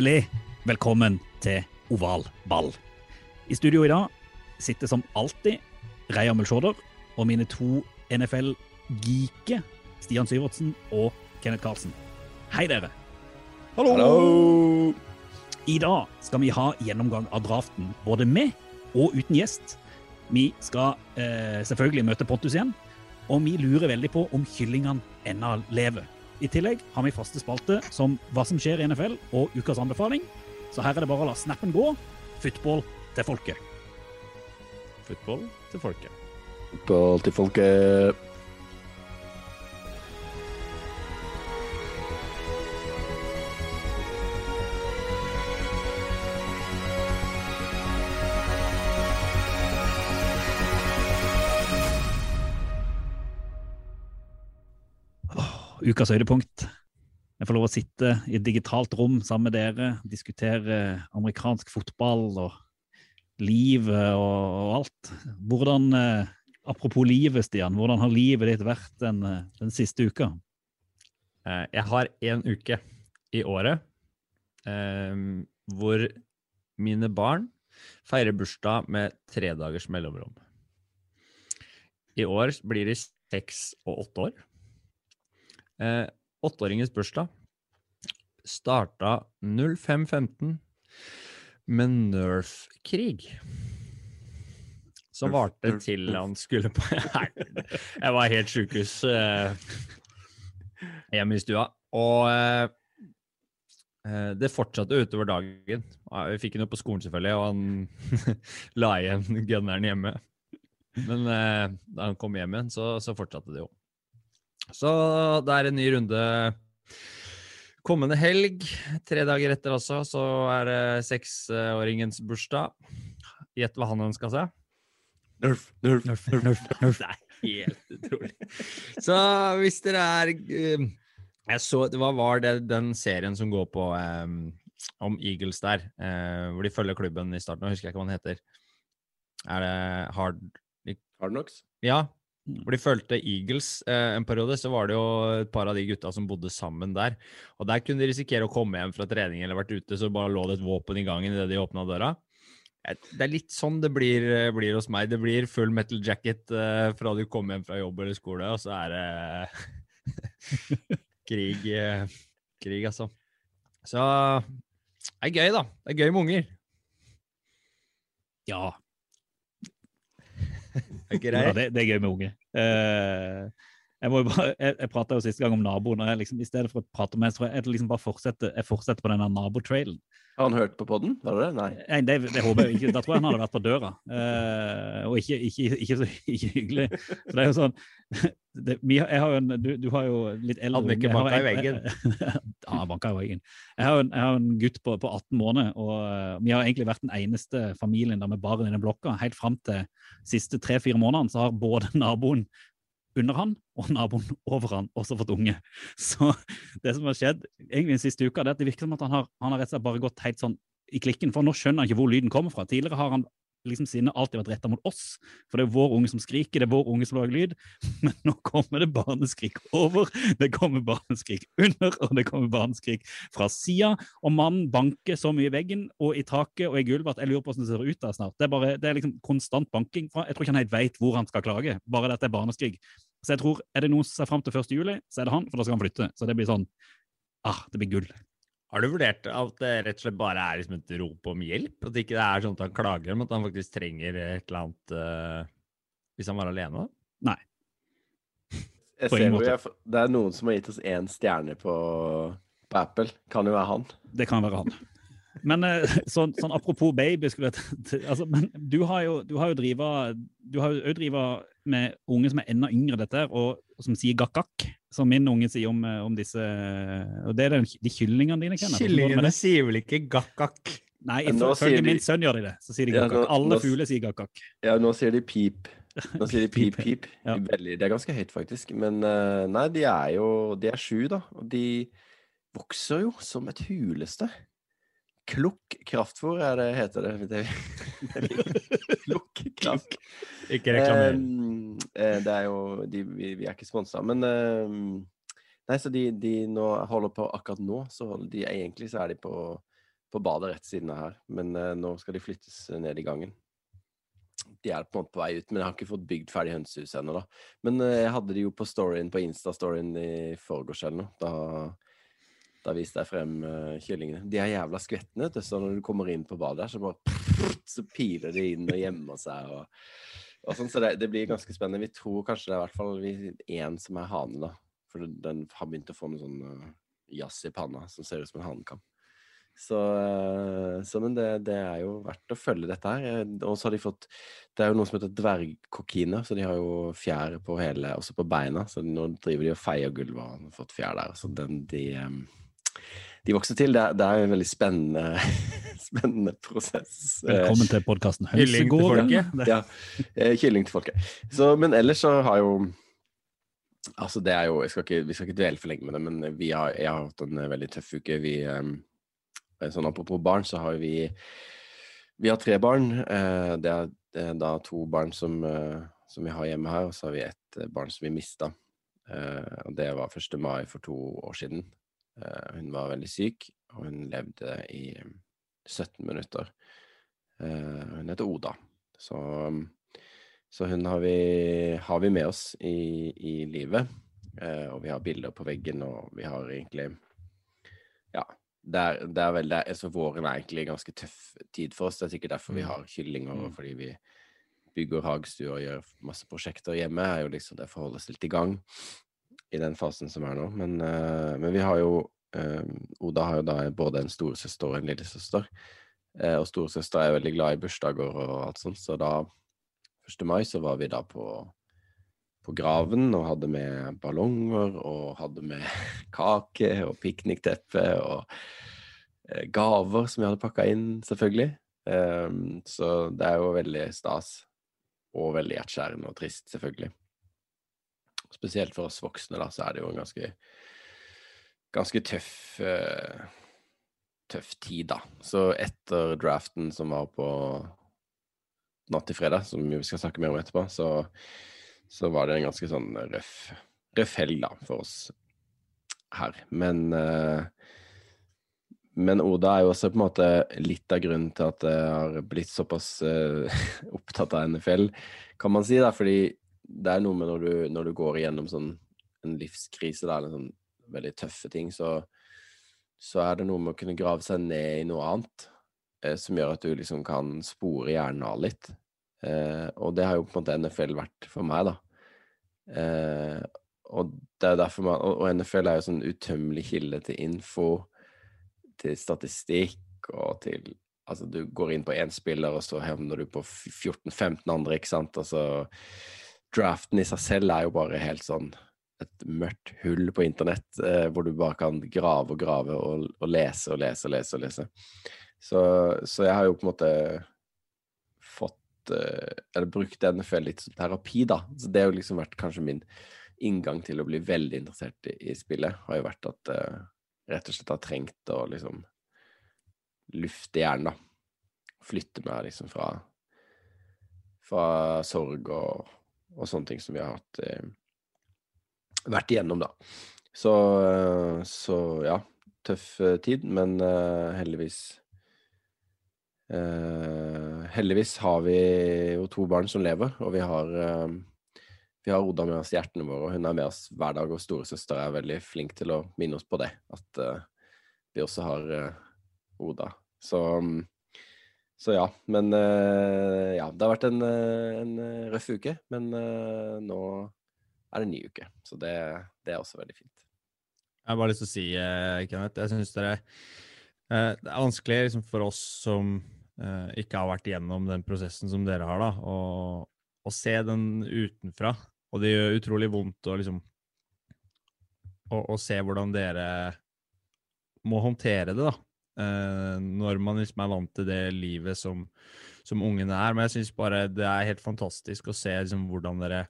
Hjertelig velkommen til Oval ball. I studio i dag sitter som alltid Reia Mulsjåder og mine to NFL-geeker Stian Syvertsen og Kenneth Karlsen. Hei, dere. Hallo. I dag skal vi ha gjennomgang av draften, både med og uten gjest. Vi skal eh, selvfølgelig møte Pontus igjen, og vi lurer veldig på om kyllingene ennå lever. I tillegg har vi faste spalte som Hva som skjer i NFL og ukas anbefaling. Så her er det bare å la snappen gå. Football til folket. Football til folket. Football til folket. Ukas høydepunkt. Jeg får lov å sitte i et digitalt rom sammen med dere, diskutere amerikansk fotball og livet og, alt. Hvordan, eh, apropos livet, Stian, hvordan har livet ditt vært den, eh, den siste uka? Eh, Jeg har en uke i året eh, hvor mine barn feirer bursdag med tre dagers mellomrom. I år blir de seks og åtte år. Eh, Åtteåringens bursdag starta 05.15 med Nerf-krig. Som varte til han skulle på Nei, Jeg var helt sjukehus eh, hjemme i stua. Og eh, eh, det fortsatte utover dagen. Vi fikk den jo på skolen, selvfølgelig, og han la igjen gunneren hjemme. Men eh, da han kom hjem igjen, så, så fortsatte det jo. Så det er en ny runde kommende helg. Tre dager etter også, så er det seksåringens bursdag. Gjett hva han ønska seg. Nerf, nerf, nerf. Det er helt utrolig. Så hvis dere er eh, Jeg så Hva var, var det den serien som går på um, om Eagles der, uh, hvor de følger klubben i starten. Jeg husker ikke hva den heter. Er det Hard Hard Knocks? Ja. Hvor de fulgte Eagles eh, en periode, så var det jo et par av de gutta som bodde sammen der. Og der kunne de risikere å komme hjem fra trening eller vært ute, så bare lå det et våpen i gangen idet de åpna døra. Eh, Det er litt sånn det blir, eh, blir hos meg. Det blir full metal jacket eh, fra du kommer hjem fra jobb eller skole, og så er det krig, eh, krig, altså. Så det er gøy, da. Det er gøy med unger. Ja, Er ikke ja greit? Det, det er gøy med unge. Eh, jeg, må jo bare, jeg, jeg prata jo siste gang om naboen, og jeg liksom, i stedet for å prate med så jeg liksom bare fortsetter, jeg fortsetter på denne nabotrailen. Har han hørt på podden? Var det det? Nei. Nei, det, det håper jeg ikke. Da tror jeg han hadde vært på døra. Eh, og ikke, ikke, ikke så ikke hyggelig. For det er jo sånn det, vi, jeg har jo en, du, du har jo litt eldre Hadde han ikke. Banka i veggen? ja, banka i veggen. Jeg har, en, jeg har en gutt på, på 18 måneder, og eh, vi har egentlig vært den eneste familien der med barn i den blokka. Helt fram til siste tre-fire månedene så har både naboen under han og naboen over han også fått unge. Så det som har skjedd egentlig den siste uka, det er at det virker som at han har, han har rett og slett bare gått helt sånn i klikken, for nå skjønner han ikke hvor lyden kommer fra. Tidligere har han liksom sinnet alltid vært retta mot oss, for det er vår unge som skriker, det er vår unge som lager lyd. Men nå kommer det barneskrik over, det kommer barneskrik under, og det kommer barneskrik fra sida. Og mannen banker så mye i veggen og i taket og i gulvet at jeg lurer på hvordan det ser ut der snart. Det er, bare, det er liksom konstant banking. fra, Jeg tror ikke han helt veit hvor han skal klage, bare at det er barneskrik. Så jeg tror, er det noen som ser fram til 1. juli, så er det han, for da skal han flytte. Så det blir sånn Ah, det blir gull. Har du vurdert at det rett og slett bare er liksom et rop om hjelp? At det ikke er sånn at han klager, men at han faktisk trenger et eller annet uh, hvis han var alene? Nei. Jeg På ser jo, jeg, det er noen som har gitt oss én stjerne på, på Apple. Kan jo være han. Det kan være han. Men sånn, sånn apropos baby, skulle jeg altså, men du har jo, du har jo driva du har jo driva med unge som er enda yngre dette og, og som sier gakkak, som min unge sier om, eh, om disse Og det er den, de kyllingene dine, Kenneth. Kyllingene sier vel ikke gakkak? Nei, ifølge de- min sønn gjør de det. Så sier de Ja, gakkak. nå- Alle nå- fugler sier gakkak. Ja, nå sier de pip. Nå sier de pip, Pip, pip. ja. Veldig, det er ganske høyt, faktisk. Men eh, nei, de er jo De er sju, da. Og de vokser jo som et huleste. Klukk kraftfôr er det heter det. det, det Klukk kraft. Ikke reklamer. Ehm, eh, det er jo de, vi, vi er ikke sponsa, men ehm, Nei, så de, de nå holder på akkurat nå, så de egentlig så er de på, på badet rett siden av her. Men eh, nå skal de flyttes ned i gangen. De er på en måte på vei ut, men jeg har ikke fått bygd ferdig hønsehuset ennå, da. Men eh, jeg hadde de jo på storyen, på Insta-storyen i forgårs eller noe. Da, da viste jeg frem uh, kyllingene. De er jævla skvetne, vet du. Så når du kommer inn på badet der, så bare Så piler de inn og gjemmer seg og, og sånn. Så det, det blir ganske spennende. Vi tror kanskje det er i hvert fall én som er hane, da. For den har begynt å få noe sånn uh, jazz i panna som ser ut som en hanekam. Så, eh, så men det, det er jo verdt å følge dette her. Og så har de fått Det er jo noe som heter dvergkokkiner, så de har jo fjær på hele, også på beina. Så nå driver de og feier gulvet og har fått fjær der. Så den, de, de vokser til. Det er, det er en veldig spennende, spennende prosess. Eh, Velkommen til podkasten Hønsegården. folket. ja, eh, kylling til folket. Så, men ellers så har jo Altså, det er jo skal ikke, Vi skal ikke dvele for lenge med det, men vi har, jeg har hatt en eh, veldig tøff uke. Vi eh, Sånn apropos barn, så har vi Vi har tre barn. eh, Det er, det er da to barn som, eh, som vi har hjemme her, og så har vi ett eh, barn som vi mista. Eh, Og det var 1. mai for to år siden. Eh, Hun var veldig syk, og hun levde i 17 minutter. Eh, Hun heter Oda. Så så hun har vi, har vi med oss i, i livet. Eh, og vi har bilder på veggen, og vi har egentlig Ja. Det er, det er veldig, altså Våren er egentlig en ganske tøff tid for oss. Det er sikkert derfor vi har kyllinger, og fordi vi bygger hagestue og gjør masse prosjekter hjemme. er jo liksom Det holde oss litt i gang i den fasen som er nå. Men, uh, men vi har jo uh, Oda har jo da både en storesøster og en lillesøster. Uh, og storesøster er veldig glad i bursdager og alt sånt, så da 1. mai så var vi da på, på graven og hadde med ballonger og hadde med kake og piknikteppe og gaver som vi hadde pakka inn, selvfølgelig. Ehm, så det er jo veldig stas og veldig hjerteskjærende og trist, selvfølgelig. Spesielt for oss voksne, da, så er det jo en ganske ganske tøff uh, tøff tid, da. Så etter draften som var på natt til fredag, som vi skal snakke mer om etterpå, så, så var det en ganske sånn røff, røff helg, da, for oss her. Men eh, men Oda er jo også på en måte litt av grunnen til at jeg har blitt såpass eh, opptatt av NFL, kan man si, da, fordi det er noe med når du, når du går igjennom sånn en livskrise, da, eller sånn veldig tøffe ting, så, så er det noe med å kunne grave seg ned i noe annet eh, som gjør at du liksom kan spore hjernen av litt. Eh, og det har jo på en måte NFL vært for meg, da. Eh, og man, og, og NFL er jo sånn utømmelig kilde til info, til statistikk og til Altså, du går inn på én spiller, og så hevner du på 14-15 andre, ikke sant. Altså, draften i seg selv er jo bare helt sånn et mørkt hull på internett, eh, hvor du bare kan grave og grave og, og lese og lese og lese og lese. Så, så jeg har jo på en måte fått eh, Eller brukt NFL litt som terapi, da. Så det har jo liksom vært kanskje min inngang til å bli veldig interessert i, i spillet, har jo vært at eh, rett og slett har trengt å liksom lufte hjernen, da. Flytte meg liksom fra fra sorg og, og sånne ting som vi har hatt eh, vært igjennom, da. Så, eh, så ja, tøff eh, tid, men eh, heldigvis eh, Heldigvis har vi jo to barn som lever, og vi har eh, vi har Oda med oss i hjertene våre, og hun er med oss hver dag. Og storesøster er veldig flink til å minne oss på det, at vi også har Oda. Så, mm, så ja. Men eh, ja, det har vært en, eh, en eh, røff uke. Men nå er det en ny uke, så det, det er også veldig fint. Jeg har bare lyst til å si, Kenneth, jeg syns dere det er vanskelig liksom, for oss som ikke har vært gjennom den prosessen som dere har, da, å, å se den utenfra. Og det gjør utrolig vondt å liksom å, å se hvordan dere må håndtere det, da. Eh, når man liksom er vant til det livet som, som ungene er. Men jeg syns bare det er helt fantastisk å se liksom, hvordan dere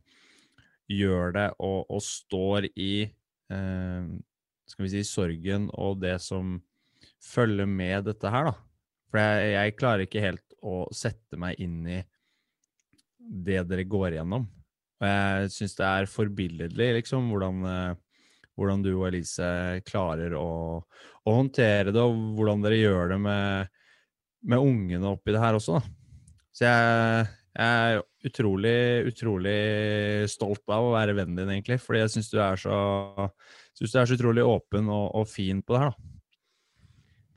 gjør det og, og står i eh, skal vi si, sorgen og det som følger med dette her, da. For jeg, jeg klarer ikke helt å sette meg inn i det dere går igjennom. Og jeg syns det er forbilledlig, liksom, hvordan, eh, hvordan du og Elise klarer å, å håndtere det, og hvordan dere gjør det med, med ungene oppi det her også, da. Så jeg, jeg er utrolig, utrolig stolt av å være vennen din, egentlig. Fordi jeg syns du synes du er så utrolig åpen og, og fin på det her, da.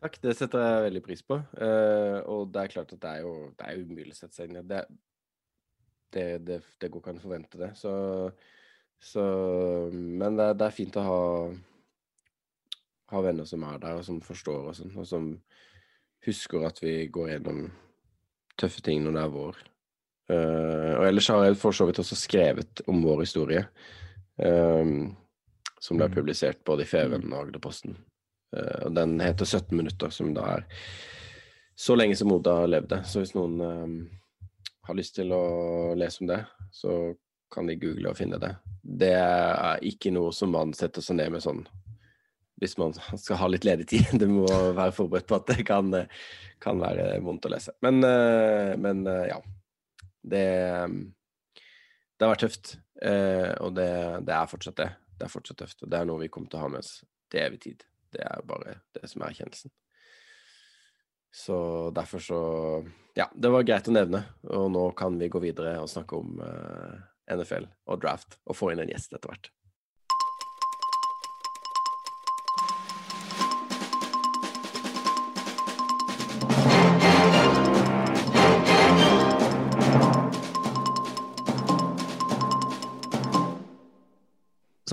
Takk, det setter jeg veldig pris på. Uh, og det er klart at det er jo det er umulig å sette seg inn i. Det, det, det, det går ikke an å forvente det. Så, så Men det, det er fint å ha ha venner som er der, og som forstår og sånn, og som husker at vi går gjennom tøffe ting når det er vår. Uh, og ellers har jeg for så vidt også skrevet om vår historie, um, som ble Mm. publisert både i Feven og Agderposten. Uh, og den heter 17 minutter, som da er så lenge som Oda levde. Så hvis noen um, har lyst til å lese om det, så kan de google og finne det. Det er ikke noe som man setter seg ned med sånn hvis man skal ha litt ledig tid. Du må være forberedt på at det kan, eh, kan være vondt å lese. Men, eh, men eh, ja. Det, det har vært tøft. eh, Og det, det er fortsatt det. Det er fortsatt tøft. Og det er noe vi kommer til å ha med oss til evig tid. Det er bare det som er erkjennelsen. Så derfor så Ja, det var greit å nevne. Og nå kan vi gå videre og snakke om eh, NFL og draft, og få inn en gjest etter hvert.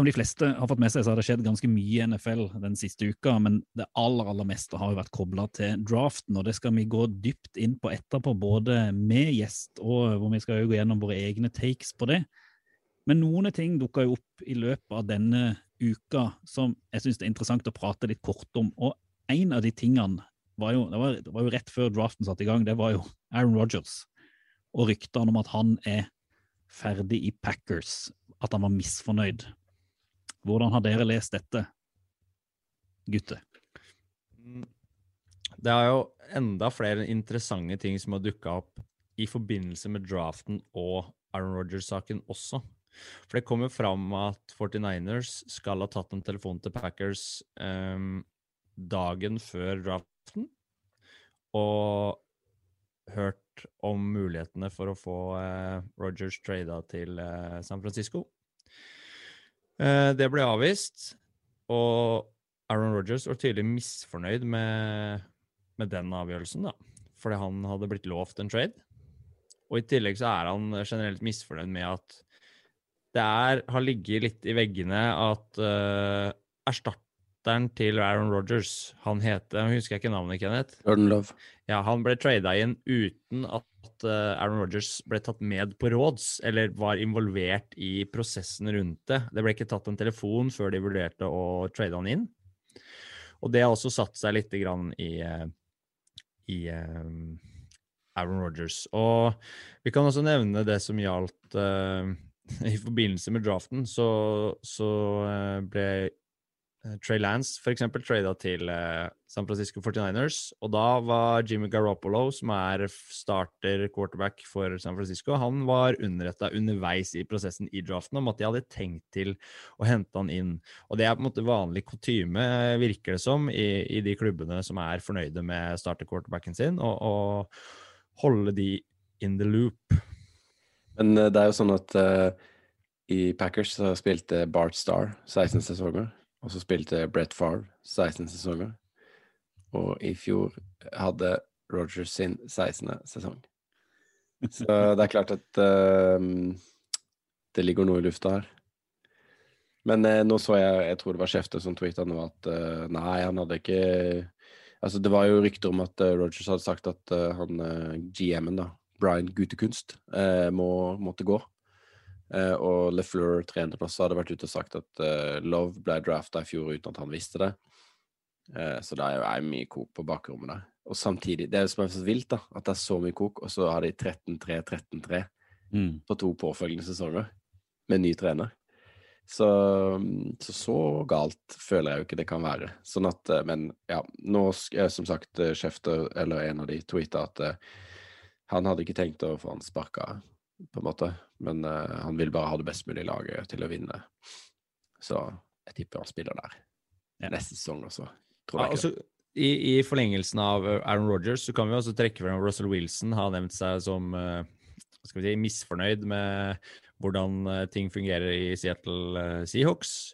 Som de fleste har fått med seg, så har det skjedd ganske mye i NFL den siste uka, men det aller aller meste har jo vært kobla til draften, og det skal vi gå dypt inn på etterpå, både med gjest og hvor vi skal jo gå gjennom våre egne takes på det. Men noen ting dukka jo opp i løpet av denne uka som jeg syns det er interessant å prate litt kort om. Og en av de tingene var jo, det var, det var jo rett før draften satte i gang, det var jo Aaron Rodgers og ryktene om at han er ferdig i Packers, at han var misfornøyd. Hvordan har dere lest dette, gutter? Mm. Det er jo enda flere interessante ting som har dukka opp i forbindelse med draften og Aaron Rodgers-saken også. For det kommer fram at 49ers skal ha tatt en telefon til Packers um, dagen før draften og hørt om mulighetene for å få uh, Rodgers trada til uh, San Francisco. Eh, det ble avvist, og Aaron Rodgers var tydelig misfornøyd med, med den avgjørelsen, da. Fordi han hadde blitt lovt en trade. Og i tillegg så er han generelt misfornøyd med at det er, har ligget litt i veggene at uh, erstatteren til Aaron Rodgers, han heter Jeg husker ikke navnet, Kenneth. Jordan Love. Ja, han ble trada inn uten at eh, Aaron Rodgers ble tatt med på råds, eller var involvert i prosessen rundt det. Det ble ikke tatt en telefon før de vurderte å trade han inn. Og det har også satt seg litt grann i, eh, i eh, Aaron Rodgers. Og vi kan også nevne det som gjaldt uh, I forbindelse med draften, så, så ble Trey Lance eksempel trada til eh, San Francisco 49ers, og da var Jimmy Garoppolo, som er starter quarterback for San Francisco, han var underretta underveis i prosessen i draften om at de hadde tenkt til å hente han inn. Og det er på en måte vanlig kutyme, virker det som, i, i de klubbene som er fornøyde med starter quarterbacken sin, og holde de in the loop. Men eh, det er jo sånn at uh, i Packers så spilte Bart Starr 16 sesonger. Og så spilte Brett Favre 16 sesonger. Og i fjor hadde Rogers sin 16. sesong. Så det er klart at uh, det ligger noe i lufta her. Men uh, nå så jeg Jeg tror det var Skjefte som tweeta nå at uh, nei, han hadde ikke Altså, det var jo rykter om at uh, Rogers hadde sagt at han GM-en, da, Brian Gutekunst, må, måtte gå. Og LeFleur, trenerplass, hadde vært ute og sagt at Love ble drafta i fjor uten at han visste det. så det er jo er mye kok på bakrommet der. Og samtidig, det er jo som er så vilt, da, at det er så mye kok, og så har de 13-3-13-3 Mm. på to påfølgende sesonger med ny trener. Så, så, så galt føler jeg jo ikke det kan være. Sånn at, Men ja, nå er som sagt Schefter, eller en av de, tweeta at uh, han hadde ikke tenkt å få han sparka, på en måte. Men uh, han vil bare ha det best mulig laget til å vinne. Så jeg tipper han spiller der Ja. neste sesong også. Tror Ja, jeg ikke. altså, i, I forlengelsen av Aaron Rodgers så kan vi også trekke frem Russell Wilson har nevnt seg som uh, skal vi si, misfornøyd med hvordan eh, ting fungerer i Seattle eh, Seahawks.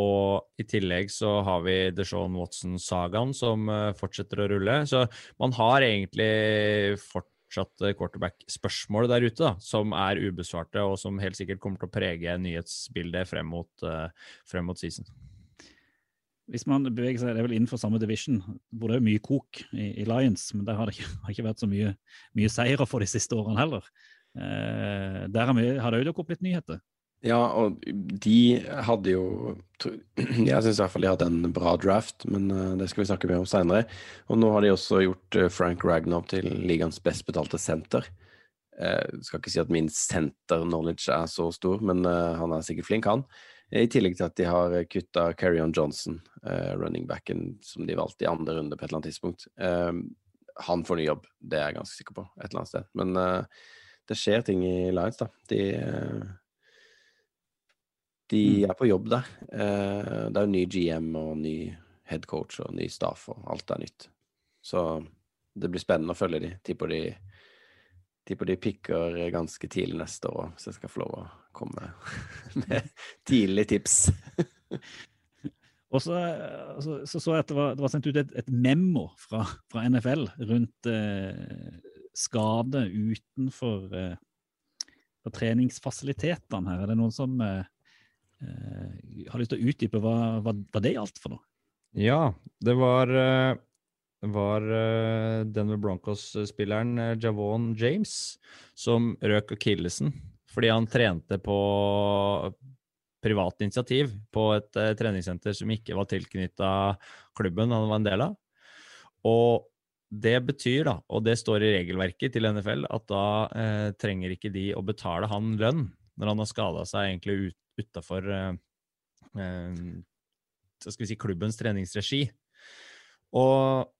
Og i tillegg så har vi Deshaun Watson-sagaen som eh, fortsetter å rulle. Så man har egentlig fortsatt eh, quarterback-spørsmål der ute da, som er ubesvarte, og som helt sikkert kommer til å prege nyhetsbildet frem mot, eh, frem mot season. Hvis man beveger seg, Det er vel innenfor samme division, hvor det er mye kok i, i Lions, men der har det ikke, har ikke vært så mye, mye seire for de siste årene heller. Eh, der har, har det jo dukket opp litt nyheter. Ja, og de hadde jo Jeg syns i hvert fall de hadde en bra draft, men eh, det skal vi snakke mer om seinere. Og nå har de også gjort eh, Frank Ragnar til ligaens best betalte senter. Jeg skal ikke si at min senter-knowledge er så stor, men eh, han er sikkert flink, han. I tillegg til at de har kutta Carrion Johnson, eh, running backen som de valgte i andre runde på et eller annet tidspunkt. Eh, han får ny jobb, det er jeg ganske sikker på, et eller annet sted. Men eh, det skjer ting i Lions, da. De eh, de er på jobb der. Eh, det er jo ny GM og ny headcoach og ny staff, og alt er nytt. Så det blir spennende å følge de. Tipper de, tipper de picker ganske tidlig neste år, så jeg skal få lov å komme med tidlige tips. Og så så, så, så jeg at det var, det var sendt ut et, et memo fra, fra NFL rundt eh, skade utenfor eh, treningsfasilitetene her. Er det noen som eh, har lyst til å utdype hva, hva, hva det gjaldt for noe? Ja, det var, eh, var eh, Denver Broncos-spilleren eh, Javon James som røk akillesen fordi han trente på privat initiativ på et eh, treningssenter som ikke var tilknytta klubben han var en del av. Og det betyr, da, og det står i regelverket til NFL, at da eh, trenger ikke de å betale han lønn når han har skada seg egentlig ut, utafor eh, eh, si klubbens treningsregi. Og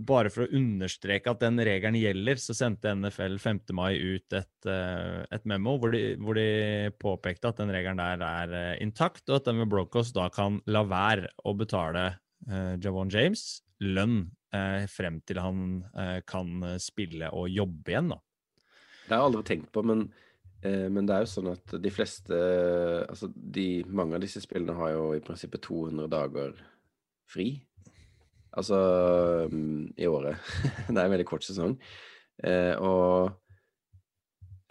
bare for å understreke at den regelen gjelder, så sendte NFL 5. mai ut et, eh, et memo hvor de, hvor de påpekte at den regelen der er eh, intakt, og at med Broncos da kan la være å betale uh, Javon James lønn eh, frem til han eh, kan spille og jobbe igjen. da. Det har jeg aldri tenkt på, men, eh, men det er jo sånn at de fleste Altså, de, mange av disse spillene har jo i prinsippet 200 dager fri. Altså mm, i året. det er en veldig kort sesong. Eh, og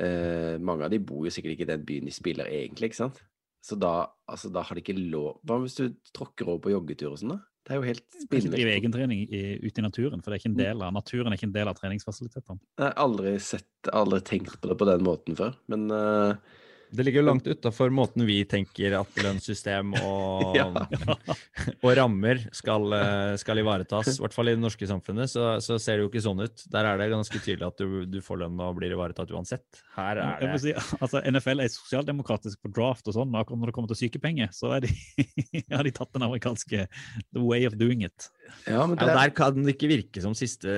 eh, mange av de bor jo sikkert ikke i den byen de spiller egentlig, ikke sant? Så da, altså, da har de ikke lov Hva hvis du tråkker over på joggetur og sånn, da? Det er jo helt spinnvilt. drive egentrening i- ute i naturen, for det er ikke en del av, naturen er ikke en del av treningsfasilitetene. Jeg har aldri sett, aldri tenkt på det på den måten før, men eh, Det ligger jo langt utafor måten vi tenker at lønnssystem og, Ja. og rammer skal, eh, skal ivaretas. I hvert fall i det norske samfunnet så, så ser det jo ikke sånn ut. Der er det ganske tydelig at du, du får lønn og blir ivaretatt uansett. Her er Jeg må det si, altså NFL er sosialdemokratisk på draft og sånn, men akkurat når det kommer til sykepenger, så er de, har de tatt den amerikanske the way of doing it. ja, men ja, Der kan det ikke virke som siste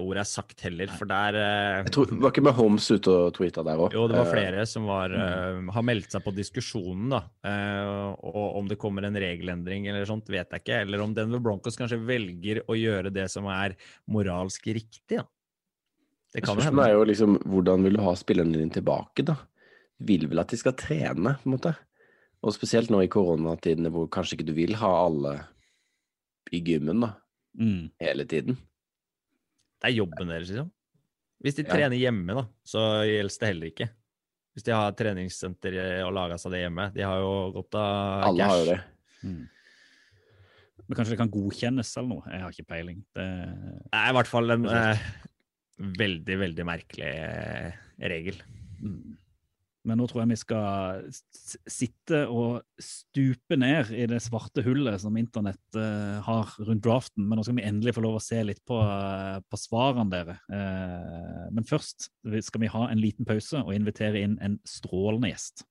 ordet er sagt heller, for der eh, jeg tror, Var ikke med Holmes ute og tweeta der òg? Jo, det var flere som var, eh, har meldt seg på diskusjonen, da. Eh, og om det kommer en regelendring eller sånt, vet jeg ikke. Eller om Denver Broncos kanskje velger å gjøre det som er moralsk riktig, da. Det kan Spørsmålet hende. er jo liksom hvordan vil du ha spillerne dine tilbake, da? Du vil vel at de skal trene, på en måte? Og spesielt nå i koronatidene hvor kanskje ikke du vil ha alle i gymmen, da, Mm. hele tiden. Det er jobben deres, liksom. Hvis de Ja. trener hjemme, da, så gjelder det heller ikke. Hvis de har treningssenter og laga seg det hjemme. De har jo godt av Alle har jo det. Mm. Men kanskje det kan godkjennes eller noe? Jeg har ikke peiling. Det, Det er i hvert fall en eh, veldig, veldig merkelig regel. mm. Men nå tror jeg vi skal sitte og stupe ned i det svarte hullet som internett uh, har rundt draften. Men nå skal vi endelig få lov å se litt på, uh, på svarene dere. Uh, men først skal vi ha en liten pause og invitere inn en strålende gjest.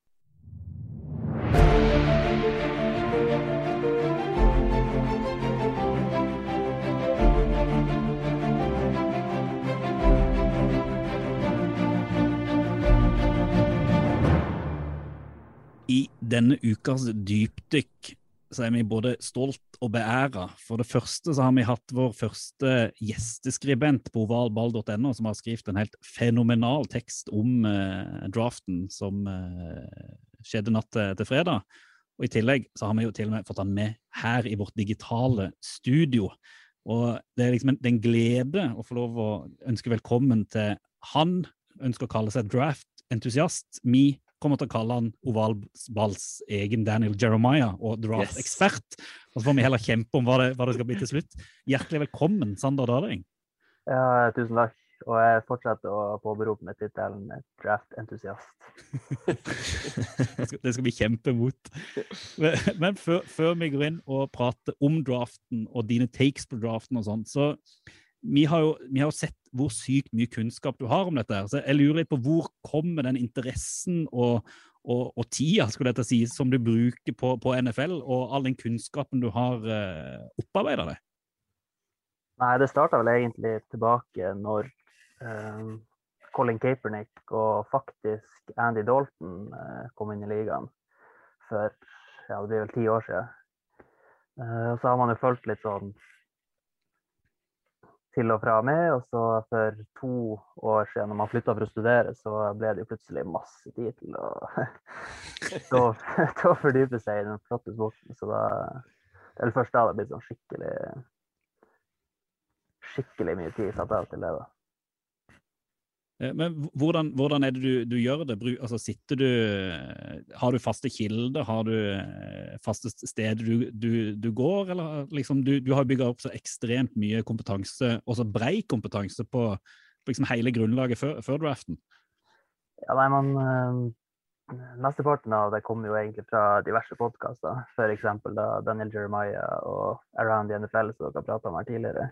I denne ukas dypdykk så er vi både stolt og beæra. For det første så har vi hatt vår første gjesteskribent på ovalball.no, som har skrevet en helt fenomenal tekst om eh, draften som eh, skjedde natt til, fredag. Og I tillegg så har vi jo til og med fått han med her i vårt digitale studio. Og det er liksom en, det er en glede å få lov å ønske velkommen til han. Ønsker å kalle seg draft-entusiast. Vi kommer til å kalle han ovalballs egen Daniel Jeremiah og draft-ekspert. Og så får vi heller kjempe om hva det, hva det skal bli til slutt. Hjertelig velkommen, Sander Daling. Ja, tusen takk. Og jeg fortsetter å påberope meg tittelen draft-entusiast. Det skal, vi kjempe mot. Men, men før, før vi går inn og prater om draften og dine takes på draften og sånn, så vi har, jo, vi har jo sett hvor sykt mye kunnskap du har om dette. her, så Jeg lurer litt på hvor kommer den interessen og, og, og tida skulle dette si, som du bruker på, på NFL, og all den kunnskapen du har eh, opparbeida deg? Nei, det starta vel egentlig tilbake når eh, Colin Kaepernick og faktisk Andy Dalton eh, kom inn i ligaen for ja, det blir vel ti år siden. Eh, så har man jo fulgt litt sånn til og fra med, og så for to år siden, når man flytta for å studere, så ble det jo plutselig masse tid til å, til å, fordype seg i den flotte sporten. Så da Det er først da det har blitt sånn skikkelig skikkelig mye tid satt av til det. da. Eh, Men hvordan, hvordan er det du, du gjør det? Altså, sitter du Har du faste kilder? Har du eh, faste steder du, du, du går? Eller liksom du, har bygga opp så ekstremt mye kompetanse, også brei kompetanse, på, liksom hele grunnlaget før, før draften. Ja, nei, man eh, Mesteparten av det kommer jo egentlig fra diverse podkaster. F.eks. da Daniel Jeremiah og Around the NFL, som dere prata om her tidligere.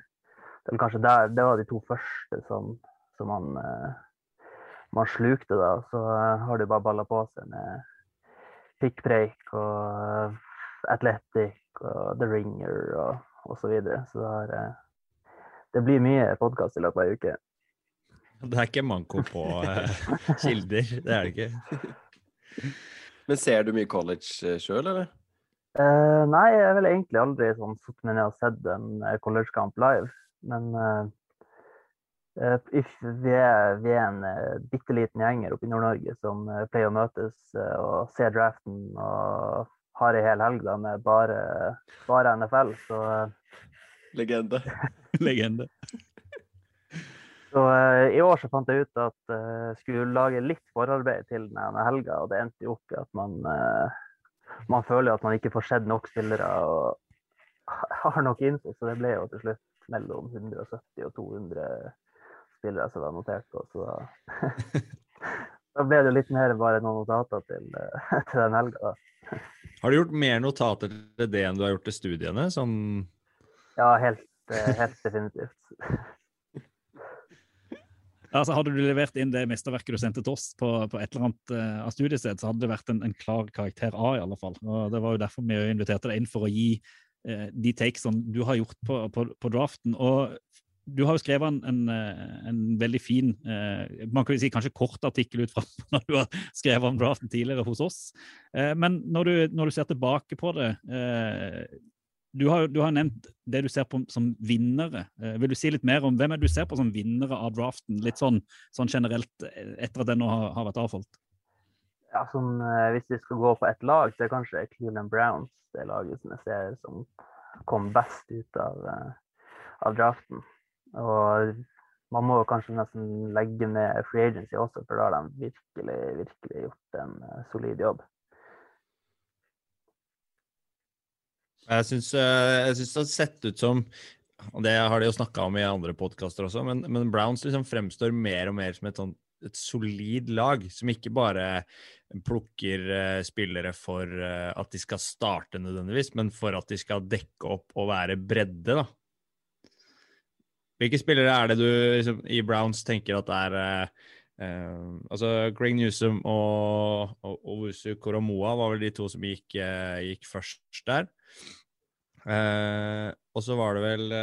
Det, var kanskje der, det var de to første som, som man, eh, man slukte, da. Så eh, har de bare balla på seg med pikkpreik og eh, Athletic og The Ringer og, og så videre. Så det, har, det blir mye podkast i løpet av ei uke. Det er ikke manko på kilder, det er det ikke. Men ser du mye college sjøl, eller? Eh, nei, jeg har vel egentlig aldri sånn satt meg ned og sett en eh, collegekamp live. Men eh, vi, er, vi er en uh, bitte liten gjenger oppe i Nord-Norge som eh, pleier å møtes eh, og se draften og har ei hel helg da med bare, bare NFL. Så, eh, Legende. Legende. så eh, i år så fant jeg ut at eh, jeg skulle lage litt forarbeid til denne helga, og det endte jo opp i at man eh, man føler at man ikke får sett nok spillere og har nok info, så det ble jo til slutt mellom 170 og 200 spillere som var notert på. Så da, da ble det jo litt mer bare noen notater til, eh, til den helga. da. Har du gjort mer notater til det enn du har gjort til studiene? Sånn Ja, helt, eh, helt definitivt. Altså, hadde du levert inn det mesterverket du sendte til oss på, på et eller annet uh, av studiested, så hadde det vært en, en klar karakter A, i alle fall. Og Det var jo derfor vi inviterte deg inn for å gi uh, de takesene du har gjort på, på, på draften. Og du har jo skrevet en, en, eh, en veldig fin, eh, man kan si kanskje kort artikkel ut fra når du har skrevet om draften tidligere hos oss. Eh, men når du, når du ser tilbake på det, eh, du har, du har nevnt det du ser på som vinnere. Eh, vil du si litt mer om hvem er du ser på som vinnere av draften, litt sånn, sånn generelt eh, etter at den nå har, har vært avholdt? Ja, sånn, hvis vi skal gå på ett lag, så er kanskje Cleveland Browns det laget som jeg ser som kom best ut av, av draften. Og man må kanskje nesten legge ned free agency også, for da har de virkelig, virkelig gjort en eh, solid jobb. Jeg syns, eh, jeg syns det har sett ut som og det har de jo snakka om i andre podkaster også, men, men Browns liksom fremstår mer og mer som et, sånn, et solid lag, som ikke bare plukker eh, spillere for eh, at de skal starte nødvendigvis, men for at de skal dekke opp og være bredde, da. Hvilke spillere er det du liksom, i Browns tenker at er Uh, Altså, Greg Newsom og, og, og Koromoa var vel de to som gikk, uh, gikk først der. Uh, og så var det vel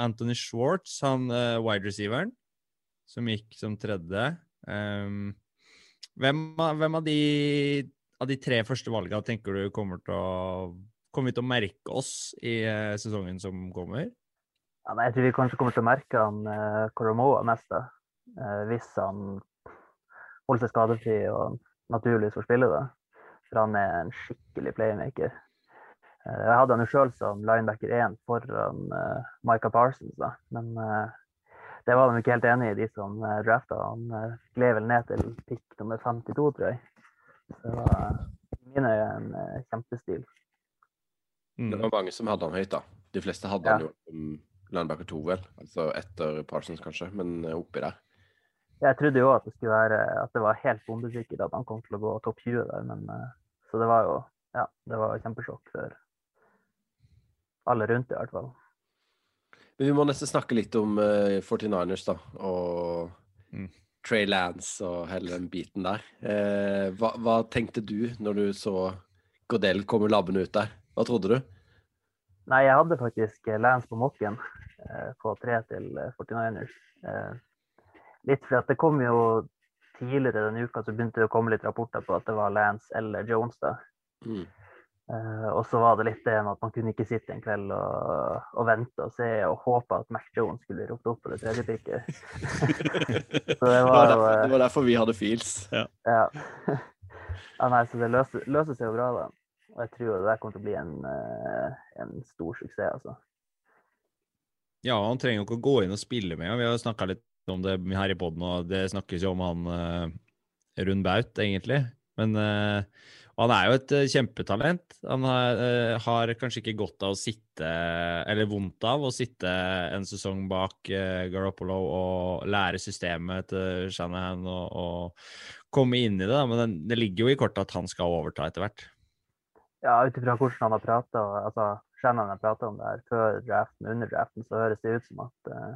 Anthony Schwartz, han wide receiveren, som gikk som tredje. Um, hvem, hvem av, de, av de tre første valgene tenker du kommer til å Kommer til å merke oss i sesongen som kommer? Ja, nei, jeg tror vi kanskje kommer til å merke han eh, Koromoa mest, da. Eh, hvis han holder seg skadefri og naturligvis får spille, da. For han er en skikkelig playmaker. Eh, jeg hadde han jo sjøl som linebacker 1 foran uh, Micah Parsons, da. Men eh, det var de ikke helt enig i, de som uh, drafta. Han uh, gled vel ned til pick nummer 52, tror jeg. Så det var uh, i mine øyne en uh, kjempestil. Mm. Det var mange som hadde han høyt, da. De fleste hadde Ja. han jo som linebacker 2, vel. Altså etter Parsons, kanskje, men eh, oppi der. Jeg trodde jo at det skulle være at det var helt bombesikkert at han kom til å gå topp 20 der, men eh, så det var jo ja, det var kjempesjokk for alle rundt i hvert fall. Men vi må nesten snakke litt om uh, 49ers, da. Og Mm. Trey Lance og hele den biten der. Uh, hva, hva tenkte du når du så Godell komme labbende ut der? Hva trodde du? Nei, jeg hadde faktisk eh, Lance på mokken eh, på tre til eh, 49ers. Eh, litt fordi at det kom jo tidligere denne uka så begynte det å komme litt rapporter på at det var Lance eller Jones da. Mm. Eh, og så var det litt det med at man kunne ikke sitte en kveld og, og vente og se og håpe at Mac Jones skulle ropt opp på det tredje pikket. så det Det var var, derfor, det var derfor vi hadde feels. Ja. ja nei, så det løser, løser seg jo bra, da. Og jeg tror det der kommer til å bli en, eh, en stor suksess, altså. Ja, han trenger jo ikke å gå inn og spille med. Vi har snakka litt om det her i poden, og det snakkes jo om han uh, Rund Baut, egentlig. Men uh, han er jo et uh, kjempetalent. Han har, uh, har kanskje ikke godt av å sitte, eller vondt av å sitte en sesong bak Garoppolo og lære systemet til Shanahan og, og komme inn i det. Da. Men det ligger jo i kortet at han skal overta etter hvert. Ja, ut ifra hvordan han har prata, altså Shannon har prata om det her før draften under draften, så høres det ut som at, uh,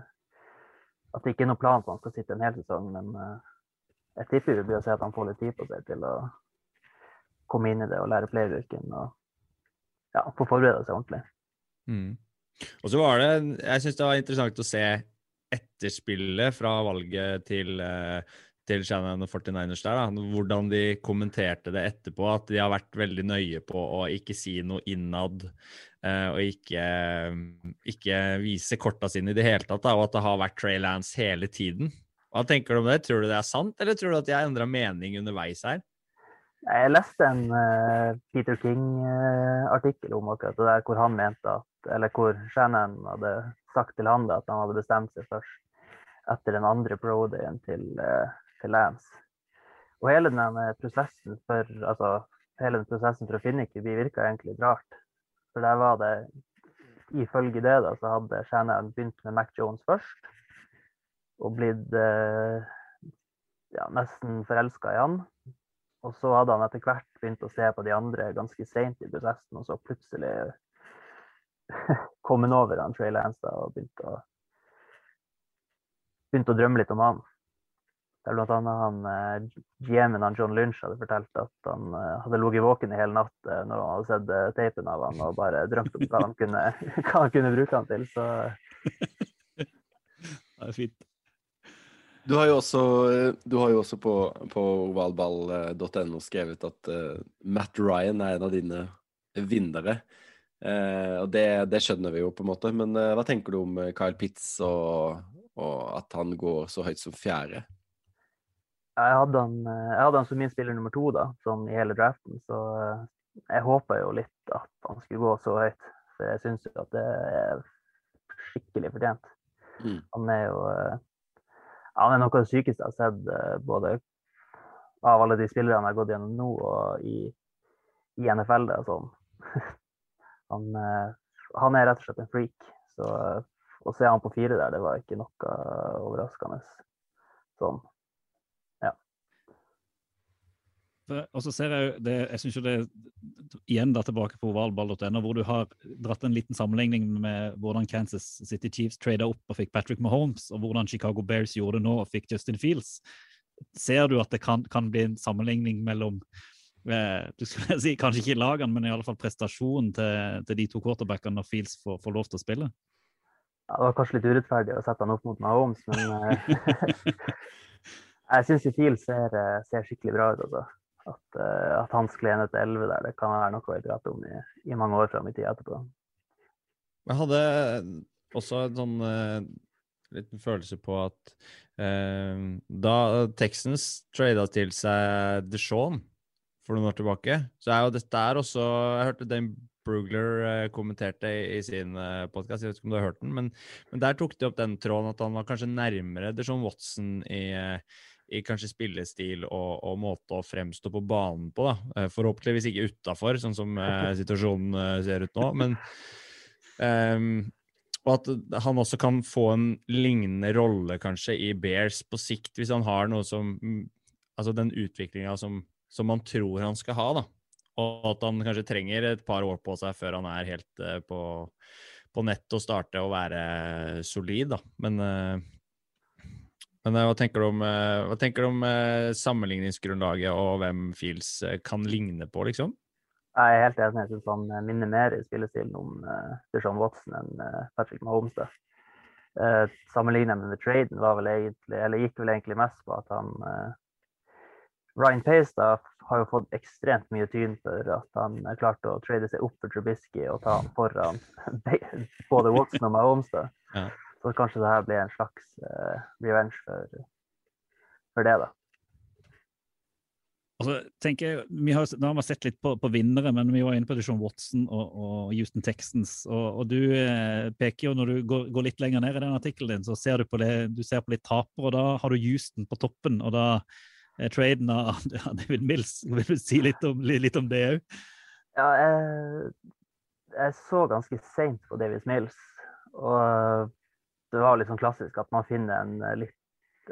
at det ikke er noen plan for han skal sitte en hel sesong. Men uh, jeg tipper det blir å se at han får litt tid på seg til å komme inn i det og lære playbooken og ja, få forberede seg ordentlig. Mm. Og så var det Jeg syns det var interessant å se etterspillet fra valget til, eh, til Shannon og 49ers der. Da. Hvordan de kommenterte det etterpå. At de har vært veldig nøye på å ikke si noe innad. Uh, og ikke, ikke vise korta sine i det hele tatt. Da, og at det har vært Trey Lance hele tiden. Hva tenker du om det? Tror du det er sant, eller tror du at de har endra mening underveis her? Jeg leste en uh, Peter King-artikkel om akkurat det der, hvor han mente at Eller hvor Shannon hadde sagt til han da, at han hadde bestemt seg først etter den andre pro-dayen til, uh, til Lance. Og hele den eh, prosessen for altså, hele den prosessen for å finne QB virka egentlig rart. For der var det Ifølge det da, så hadde Shannon begynt med Mac Jones først, og blitt eh, ja, nesten forelska i han. Og så hadde han etter hvert begynt å se på de andre ganske seint i prosessen, og så plutselig kom han over han Trey da, og begynte å, begynte å drømme litt om han. Der blant annet han, eh, GM-en han John Lynch hadde fortalt at han eh, hadde ligget våken i hele natt eh, når han hadde sett teipen av han og bare drømt om hva han kunne, hva han kunne bruke han til. Så Det er fint. Du har jo også, du har jo også på, på ovalball.no skrevet at uh, Matt Ryan er en av dine vinnere. Uh, og det, det skjønner vi jo, på en måte. Men uh, hva tenker du om Kyle Pitts og, og at han går så høyt som fjerde? Jeg hadde han, eh, jeg hadde han som min spiller nummer to da, sånn i hele draften. Så eh, jeg håpa jo litt at han skulle gå så høyt. For jeg syns jo at det er skikkelig fortjent. Mm. Han er jo eh, han er noe av det sykeste jeg har sett, både av alle de spillerne jeg har gått gjennom nå, og i, i NFL. Det, sånn. Han, han er rett og slett en freak. Så å se han på fire der, det var ikke noe overraskende. Sånn. For- Og så ser jeg det, jeg synes jo det igjen da tilbake på ovalball.no, hvor du har dratt en liten sammenligning med hvordan Kansas City Chiefs trada opp og fikk Patrick Mahomes, og hvordan Chicago Bears gjorde det nå og fikk Justin Fields. Ser du at det kan, kan bli en sammenligning mellom eh, du skulle si Kanskje ikke lagene, men i alle fall prestasjonen til, til de to quarterbackene når Fields får, får lov til å spille? Ja, det var kanskje litt urettferdig å sette han opp mot Mahomes, men eh, jeg syns Fields ser, eh, ser skikkelig bra ut. Altså. At, uh, at han skled ned til 11 der, det kan være noe vi prater om i, i mange år fram i tid etterpå. Jeg hadde også en sånn uh, liten følelse på at uh, da Texans trada til seg DeShaun for noen år tilbake, så er jo dette er også Jeg hørte Dame Brugler eh, kommenterte i, i sin podkast, jeg vet ikke om du har hørt den, men, men der tok de opp den tråden at han var kanskje nærmere DeShaun Watson i, eh, i kanskje spillestil og, og måte å fremstå på banen på. da. Eh, Forhåpentligvis ikke utafor, sånn som eh, situasjonen eh, ser ut nå. Men um, og at han også kan få en lignende rolle kanskje i Bears på sikt, hvis han har noe som mm, Altså den utviklinga som, som man tror han skal ha, da. Og at han kanskje trenger et par år på seg før han er helt uh, på, på nett og starte å være solid, da. Men eh, men eh, hva tenker du om, eh, hva tenker du om eh, sammenligningsgrunnlaget og hvem Fields kan ligne på, liksom? Jeg er helt enig. Jeg syns han minner mer i spillestilen om uh, Deshaun Watson enn Patrick Mahomes. Uh, Sammenlignet med traden var vel egentlig, eller gikk vel egentlig mest på at han Ryan Pace da, har jo fått ekstremt mye tyn for at han klarte å trade seg opp for Trubisky og ta han foran både Watson og Mahomes. da. Ja. Så kanskje det her blir en slags uh, revenge for, for det, da. Altså, tenker jeg, vi har, nå har vi sett litt på, på vinnere, men vi var inne på John Watson og, og Houston Texans. Og, og du eh, peker jo, når du går, går litt lenger ned i den artikkelen din, så ser du på det, du ser på litt tapere, og da har du Houston på toppen. Og da er traden av av David Mills. Vil du si litt om, litt om det òg? Ja, jeg, jeg så ganske seint på Davis Mills, og det var litt sånn klassisk at man finner en eh, litt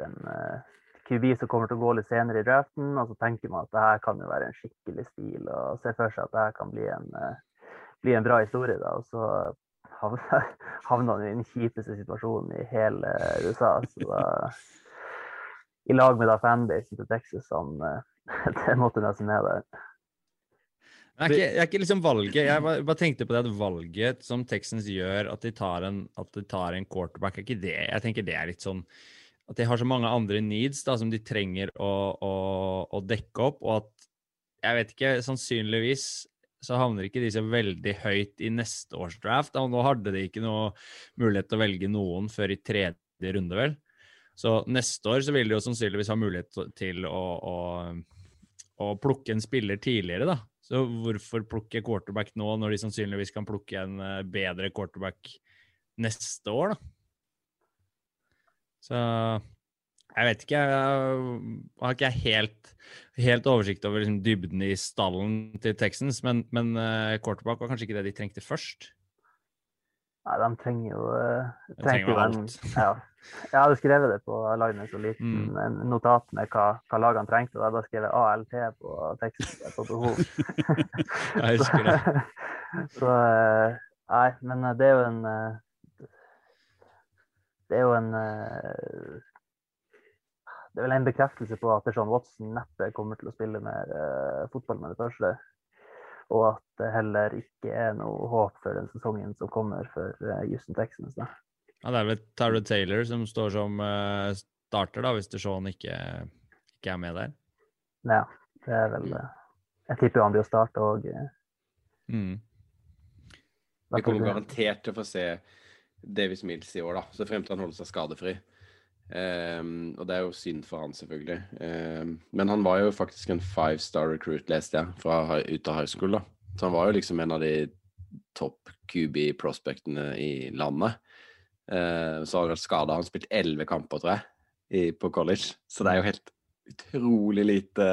en eh, QB som kommer til å gå litt senere i draften, og så tenker man at det her kan jo være en skikkelig stil, og ser for seg at det her kan bli en, eh, bli en bra historie. da, og så havna havna han i den kjipeste situasjonen i hele USA. så da i lag med da fanbasen til Texas, han, eh, det måtte nesten ned der. Jeg er, ikke, er ikke liksom valget Jeg bare, bare tenkte på det at valget som Texans gjør, at de tar en, de tar en quarterback, er ikke det Jeg tenker det er litt sånn At de har så mange andre needs da, som de trenger å, å, å dekke opp, og at Jeg vet ikke, sannsynligvis så havner ikke de så veldig høyt i neste års draft. Og nå hadde de ikke noe mulighet til å velge noen før i tredje runde, vel. Så neste år så vil de jo sannsynligvis ha mulighet til å, å, å plukke en spiller tidligere, da. Så hvorfor plukke quarterback nå, når de sannsynligvis kan plukke en eh, bedre quarterback neste år, da? Så jeg vet ikke, jeg har ikke helt, helt oversikt over liksom dybden i stallen til Texans, men, men eh, quarterback var kanskje ikke det de trengte først. Nei, de trenger jo, eh, De trenger jo en-. Ja. Jeg hadde skrevet det på lagene så liten Mm. en notat med hva, hva lagene trengte. Jeg hadde skrevet ALT på teksten på behov. Jeg husker det. Så eh, Nei, men eh, det er jo en Det er jo en Det er vel en bekreftelse på at Sean Watson neppe kommer til å spille mer fotball med det første. Og at det heller ikke er noe håp for den sesongen som kommer for eh, Houston Texans. Da. Ja, det er vel Tyrod Taylor som står som uh, starter, da, hvis Deshaun ikke, ikke er med der. Ja, det er vel eh, Jeg tipper han blir å starte eh, Mm. Vi kommer garantert til å få se Davis Mills i år, da, så frem til han holder seg skadefri. Ehm, og det er jo synd for han, selvfølgelig. Um, men han var jo faktisk en five star recruit, leste jeg, fra ut av high school. da. Så han var jo liksom en av de topp QB-prospektene i landet. Uh, så har han vært skada. Han spilt elleve kamper, tror jeg, i, på college. Så det er jo helt utrolig lite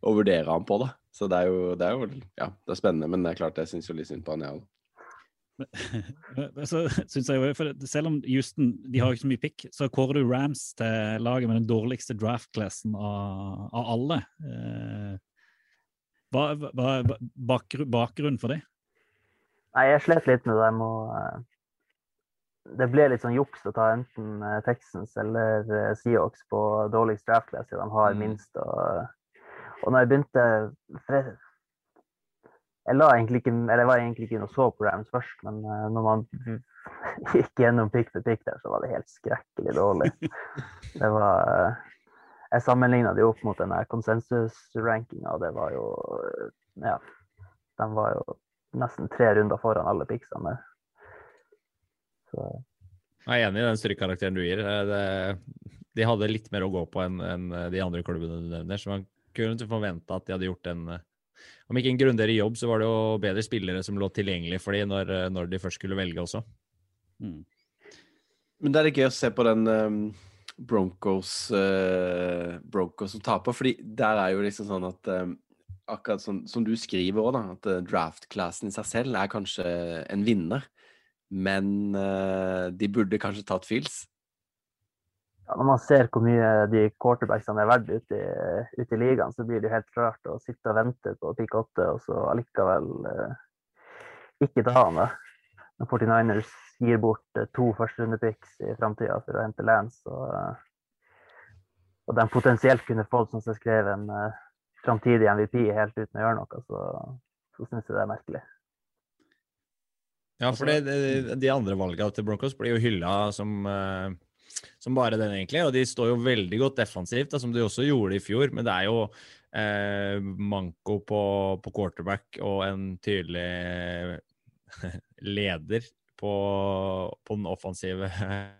å vurdere han på, da. Så det er jo, det er jo ja, det er spennende, men det er klart jeg syns jo litt synd på han, jeg òg. så synes jeg jo, Selv om Houston de har ikke så mye pick, så kårer du Rams til laget med den dårligste draft-classen av, av alle. Eh, hva er bakgru- bakgrunnen for det? Nei, jeg slet litt med det med å eh, Det ble litt sånn juks å ta enten eh, Texans eller Seahawks på dårligst draft class, siden de har Mm. minst. Og, og når jeg begynte jeg, ikke Eller jeg var egentlig ikke inne og så på Rams først, men eh, når man gikk gjennom pick for pick der, så var det helt skrekkelig dårlig. Det var eh, Jeg sammenligna det opp mot den konsensusrankinga, og det var jo eh, Ja. De var jo nesten tre runder foran alle picksene. Så Jeg er enig i den strykkarakteren du gir. Det, de hadde litt mer å gå på enn en de andre klubbene du nevner, så man kunne ikke forvente at de hadde gjort en Om ikke en grundigere jobb, så var det jo bedre spillere som lå tilgjengelig for dem når, eh, når de først skulle velge også. Mm. Men det er litt gøy å se på den um, Broncos, uh, Broncos som taper, fordi der er jo liksom sånn at um, Akkurat som, som du skriver òg, da, at uh, draft-classen i seg selv er kanskje en vinner. Men uh, de burde kanskje tatt Fields. Ja, når man ser hvor mye de quarterbacksene er verdt ute i, ute i ligaen, så blir det jo helt rart å sitte og vente på pick 8, og så allikevel eh, ikke ta han. da. Når 49ers gir bort eh, to førsterundepicks i framtida for å hente Lance, og, eh, og de potensielt kunne fått, som jeg skrev, en eh, framtidig MVP helt uten å gjøre noe, så, så syns jeg det er merkelig. Ja, for det, det, de andre valgene til Broncos blir jo hylla som, eh, som bare den, egentlig. Og de står jo veldig godt defensivt, da, som de også gjorde i fjor. Men det er jo eh, manko på, på quarterback og en tydelig leder på, på den offensive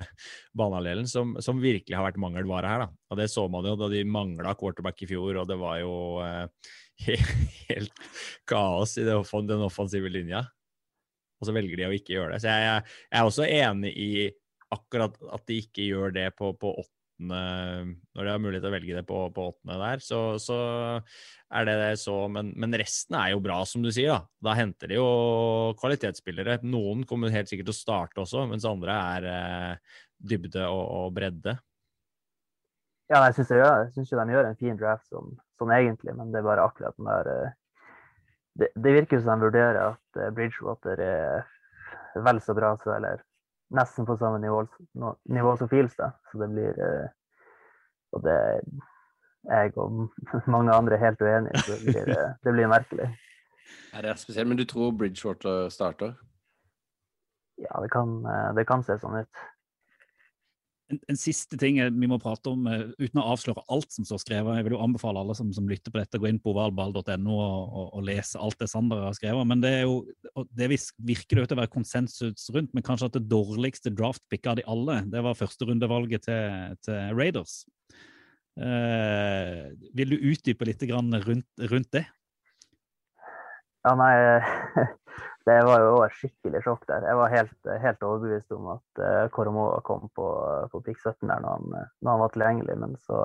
banehalvdelen som, som virkelig har vært mangelvare her. Da. Og det så man jo da de mangla quarterback i fjor, og det var jo eh, helt kaos i den offensive linja og så velger de å ikke gjøre det. Så jeg, jeg er også enig i akkurat at de ikke gjør det på, på åttende Når de har mulighet til å velge det på, på åttende der, så, så er det det så men, men resten er jo bra, som du sier. Da Da henter de jo kvalitetsspillere. Noen kommer helt sikkert til å starte også, mens andre er eh, dybde og, og bredde. Ja, jeg syns synes de gjør en fin draft sånn, sånn egentlig, men det er bare akkurat den der eh, det, det virker som de vurderer at eh, Bridgewater er vel så bra, så, eller nesten på samme nivå, nivå som Filstad. Så det blir eh, Og det er jeg og mange andre helt uenige så det blir, eh, det blir merkelig. Ja, det er spesielt, men du tror Bridgewater starter? Ja, det kan, eh, det kan se sånn ut. En, en siste ting vi må prate om, uh, uten å avsløre alt som står skrevet. Jeg vil jo anbefale alle som, som lytter på dette, å gå inn på ovalball.no og, og, og lese alt det Sander har skrevet. Men det er jo, det virker det til å være konsensus rundt, men kanskje at det dårligste draftpicket av de alle, det var førsterundevalget til, til Raiders. Uh, vil du utdype litt rundt, rundt det? Ja, nei, det var jo et skikkelig sjokk der. Jeg var helt, helt overbevist om at uh, Koromoa kom på, på pick 17 der når han, når han var tilgjengelig, men så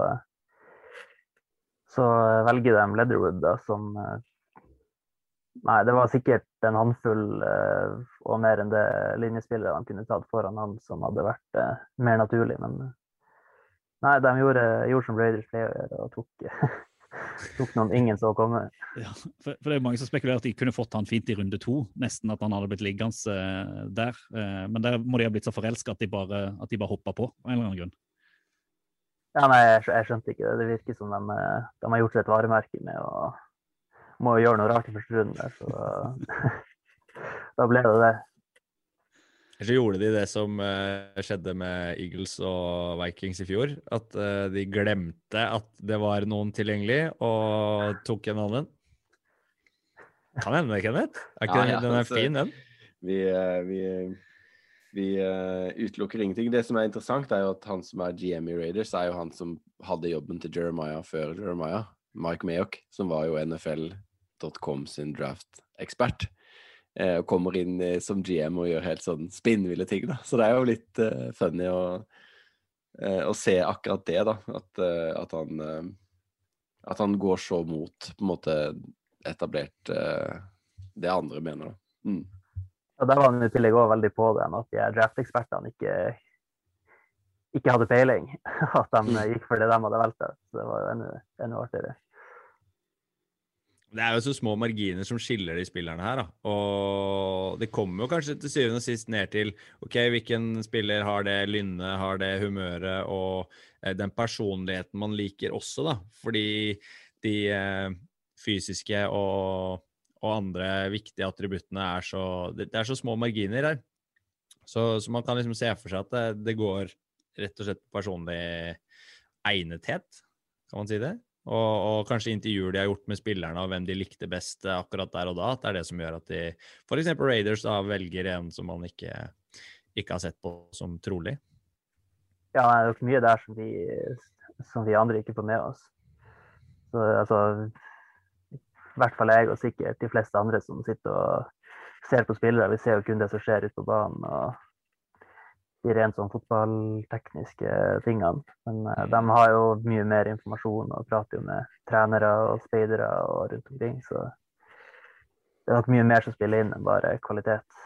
så velger de Leatherwood, da, som eh, Nei, det var sikkert en håndfull eh, og mer enn det linjespillere de kunne tatt foran han, som hadde vært eh, mer naturlig, men Nei, de gjorde, gjorde som Raiders pleier å gjøre, og tok, tok noen ingen så komme. Ja, for, for det er mange som spekulerer at de kunne fått han fint i runde to, nesten at han hadde blitt liggende uh, der. Uh, men der må de ha blitt så forelska at de bare, at de bare hoppa på, av en eller annen grunn. Ja, nei, jeg, jeg skjønte ikke det. Det virker som de, eh, de har gjort seg et varemerke med å må gjøre noe rart i første runde. Så da ble det det. Så gjorde de det som uh, skjedde med Eagles og Vikings i fjor. At uh, de glemte at det var noen tilgjengelig, og tok en annen. Kan hende, Kenneth. Er ikke Ja, den, ja, den er altså, fin, den? Vi, eh, vi, vi uh, utelukker ingenting. Det som er interessant, er jo at han som er GM i Raiders, er jo han som hadde jobben til Jeremiah før Jeremiah. Mike Mayock, som var jo NFL.com sin draft-ekspert. Eh, og kommer inn eh, som GM og gjør helt sånn spinnville ting, da. Så det er jo litt eh, funny å, eh, å se akkurat det, da. At, eh, at han At han går så mot på en måte etablert det andre mener, da. Mm. Og der var han i tillegg òg veldig på det, at de draftekspertene draft-ekspertene ikke, ikke hadde peiling. At de gikk for det de hadde valgt. Så det var jo enda, enda artigere. Det er jo så små marginer som skiller de spillerne her. Da. Og det kommer jo kanskje til syvende og sist ned til ok, hvilken spiller har det lynnet, har det humøret og eh, den personligheten man liker også, da. Fordi de eh, fysiske og, og andre viktige attributtene er så Det, er så små marginer her. Så, så, man kan liksom se for seg at det, det går rett og slett personlig egnethet, kan man si det? Og, og, kanskje intervjuer de har gjort med spillerne og hvem de likte best akkurat der og da. At det er det som gjør at de f.eks. Raiders da velger en som man ikke, ikke har sett på som trolig. Ja, det er nok mye der som vi, som vi andre ikke får med oss. Så, altså, I hvert fall jeg og sikkert de fleste andre som sitter og ser på spillere. Vi ser jo kun det som skjer ute på banen. og de rent sånn fotballtekniske tingene. Men uh, de har jo mye mer informasjon og prater jo med trenere og speidere og rundt omkring. Så det er nok mye mer som spiller inn enn bare kvalitet.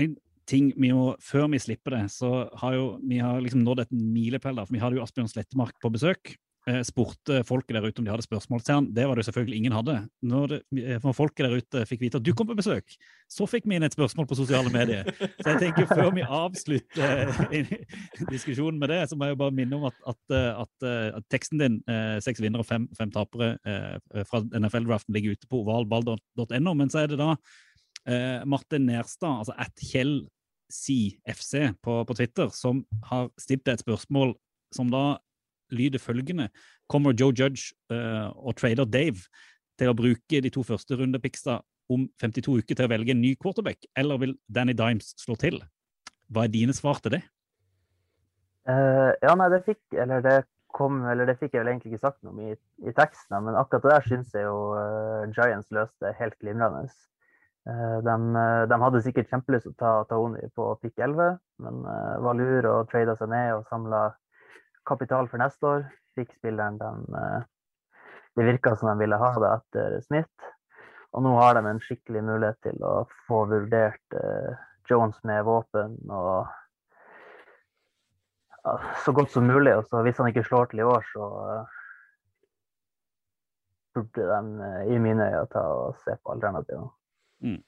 En ting vi må, Før vi slipper det, så har jo vi har liksom nådd et milepæl. For vi hadde jo Asbjørn Slettemark på besøk. Eh, spurte folket der ute om de hadde spørsmål til han. Det var det selvfølgelig ingen hadde. Når, det, eh, folket der ute fikk vite at du kom på besøk, så fikk vi inn et spørsmål på sosiale medier. Så jeg tenker før vi avslutter diskusjonen med det, så må jeg bare minne om at, at, at, at teksten din, seks vinnere og fem, fem tapere fra NFL-draften, ligger ute på ovalball.no. Men så er det da Martin Nerstad, altså at Kjell CFC på, på Twitter, som har stilt deg et spørsmål som da lyder følgende. Kommer Joe Judge uh, og trader Dave til å bruke de to første rundepiksa om 52 uker til å velge en ny quarterback, eller vil Danny Dimes slå til? Hva er dine svar til det? Uh, ja, nei, det fikk Eller det kom Eller det fikk jeg vel egentlig ikke sagt noe om i, i teksten, men akkurat det der syns jeg jo uh, Giants løste helt glimrende. Uh, de, de, hadde sikkert kjempelyst til å ta Taoni på pick 11, men var lur og trada seg ned og samla kapital for neste år. Fikk spilleren den Det virka som de ville ha det etter Smith. Og nå har de en skikkelig mulighet til å få vurdert uh, Jones med våpen og ja, så godt som mulig. Og så hvis han ikke slår til i år, så uh, burde de i mine øyne ta og se på alternativene. Mm.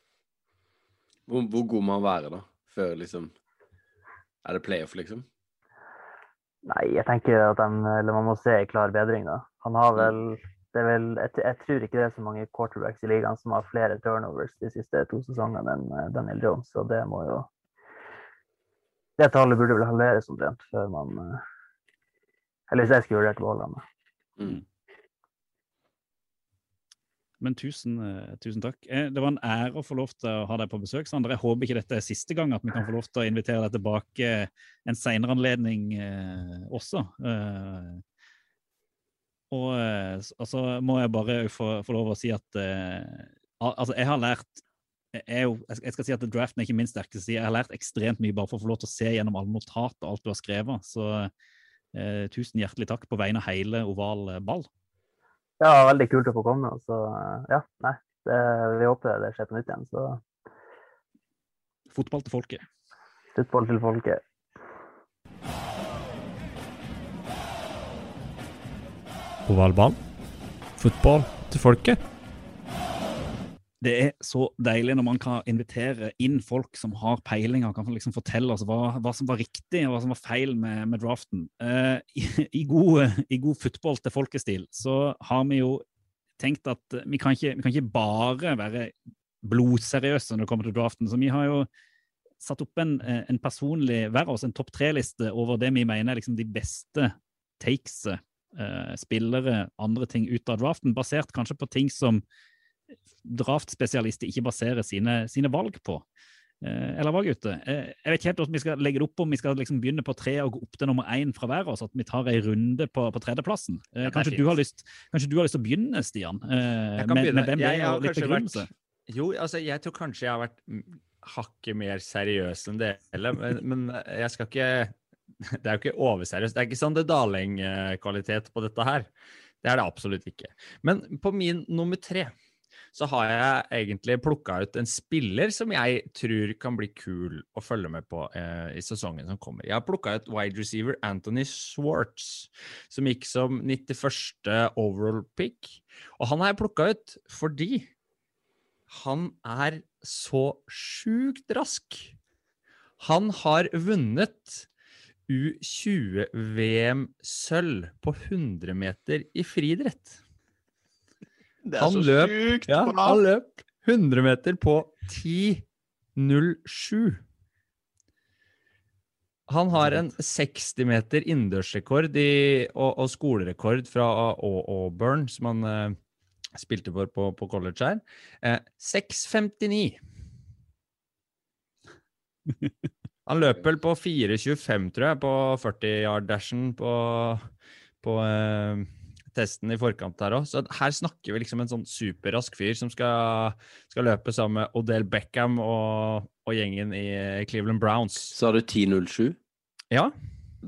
Hvor, hvor, god må han være, da? Før liksom Er det playoff, liksom? Nei, jeg tenker at de, man må se en klar bedring, da. Han har vel det er vel, jeg, jeg, tror ikke det er så mange quarterbacks i ligaen som har flere turnovers de siste to sesongene enn eh, Daniel Jones, så det må jo Det tallet burde vel halveres omtrent før man eh, Eller hvis jeg skulle vurdert å beholde ham. Mm. Men tusen, uh, tusen, takk. Det var en ære å få lov til å ha deg på besøk, Sander. Jeg håper ikke dette er siste gang at vi kan få lov til å invitere deg tilbake en senere anledning uh, også. Og altså må jeg bare få, få lov å si at altså, jeg har lært jeg, jo, jeg, skal si at Draften er ikke min sterkeste side. Jeg har lært ekstremt mye bare for å få lov til å se gjennom alle notater og alt du har skrevet. Så tusen hjertelig takk på vegne av hele Oval ball. Ja, veldig kult å få komme. Så ja, nei. Det, vi håper det skjer på nytt igjen. Så Fotball til folket. Fotball til folket. På valgbanen, Fotball til folket det er så deilig når man kan invitere inn folk som har peiling og kan liksom fortelle oss hva, hva, som var riktig og hva som var feil med, med draften. Uh, i, i, god, I god football til folkestil så har vi jo tenkt at vi kan ikke, vi kan ikke bare være blodseriøse når det kommer til draften. Så vi har jo satt opp en, en personlig hver av oss, en topp tre-liste over det vi mener er liksom de beste takes, uh, spillere, andre ting ut av draften, basert kanskje på ting som draftspesialister ikke baserer sine, sine valg på. Eh, eller hva, gutter? Eh, jeg vet ikke helt hvordan vi skal legge det opp, om vi skal liksom begynne på tre og gå opp til nummer én fra hver av oss, at vi tar en runde på, på tredjeplassen. Eh, kanskje, du lyst, kanskje, du har lyst, til å begynne, Stian? kan med, begynne. Med hvem jeg, og litt begrunnelse? Jo, altså, jeg tror kanskje jeg har vært hakket mer seriøs enn dere, men, men jeg skal ikke Det er jo ikke overseriøst. Det er ikke sånn det Daleng-kvalitet på dette her. Det er det absolutt ikke. Men på min nummer tre så har jeg egentlig plukka ut en spiller som jeg tror kan bli kul å følge med på eh, i sesongen som kommer. Jeg har plukka ut wide receiver Anthony Swartz, som gikk som 91. overall pick. Og han har jeg plukka ut fordi han er så sjukt rask. Han har vunnet U20-VM-sølv på 100 meter i friidrett. Det Han løp- sjukt Ja, bra. han løp 100 meter på 10.07. Han har en 60 meter innendørsrekord og, og skolerekord fra Au- Auburn, som han eh, spilte for på, på college her. Eh, 6.59. Han løper vel på 4.25, tror jeg, på 40-yard-dashen på, på eh, testen i forkant her òg. Så her snakker vi liksom en sånn superrask fyr som skal, skal løpe sammen med Odell Beckham og, og gjengen i eh, Cleveland Browns. Så har du 10.07. Ja,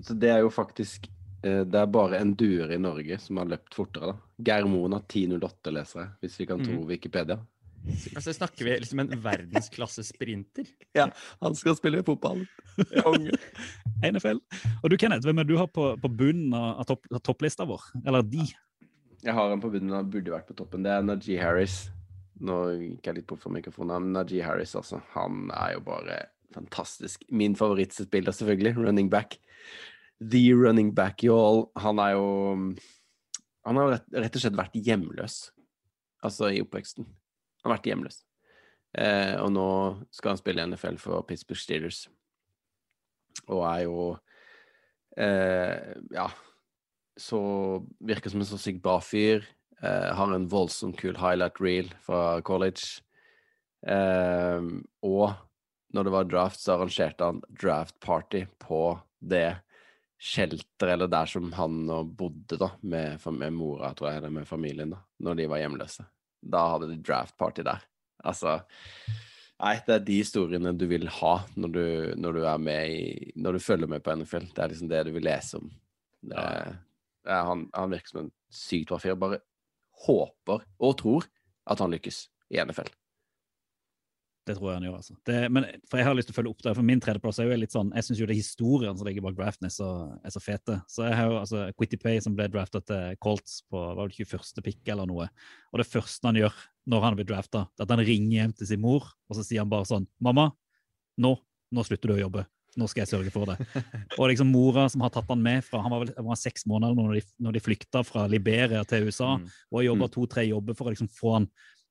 Så det er jo faktisk eh, Det er bare en duer i Norge som har løpt fortere, da. Geir Moen har 10.08, leser jeg, hvis vi kan tro mm. Wikipedia. Altså snakker vi liksom en verdensklasse sprinter. Han skal spille fotball. NFL. Og du, Kenneth, hvem er du har på, på bunnen av, av, topp, topplista vår? Eller de? Jeg har en på bunnen, han burde vært på toppen. Det er Najee Harris. Nå gikk jeg litt bort fra mikrofonen. men Najee Harris, altså. Han er jo bare fantastisk. Min favorittspiller, selvfølgelig. Running back. The running back i all. Han er jo Han har rett, rett og slett vært hjemløs, altså i oppveksten. Han har vært hjemløs. Eh, og nå skal han spille i NFL for Pittsburgh Steelers. Og er jo eh, Ja, så virker som en så sykt bra fyr. Eh, har en voldsomt kul highlight reel fra college. Eh, og når det var draft, så arrangerte han draft party på det shelteret, eller der som han bodde, da, med, med mora, tror jeg, eller med familien, da, når de var hjemløse. Da hadde de draft party der. Altså Nei, det er de historiene du vil ha når du, når du er med i Når du følger med på NFL. Det er liksom det du vil lese om. Det er, ja, han, han virker som en sykt bra fyr. Bare håper og tror at han lykkes i NFL. Det tror jeg han gjør, altså. Det, men, for jeg har lyst til å følge opp der, for min tredjeplass er jo litt sånn Jeg syns det er historien som ligger bak draften, er så, er så fete. Så jeg har jo altså Quitty Pay som ble drafta til Colts på var det 21. pick eller noe. Og det første han gjør når han blir drafta, er at han ringer hjem til sin mor, og så sier han bare sånn Mamma, nå, nå slutter du å jobbe. Nå skal jeg sørge for det. Og liksom mora som har tatt han med fra Han var vel han var seks måneder når de, når de flykta fra Liberia til USA, Mm. og jobba to-tre jobber for å liksom få han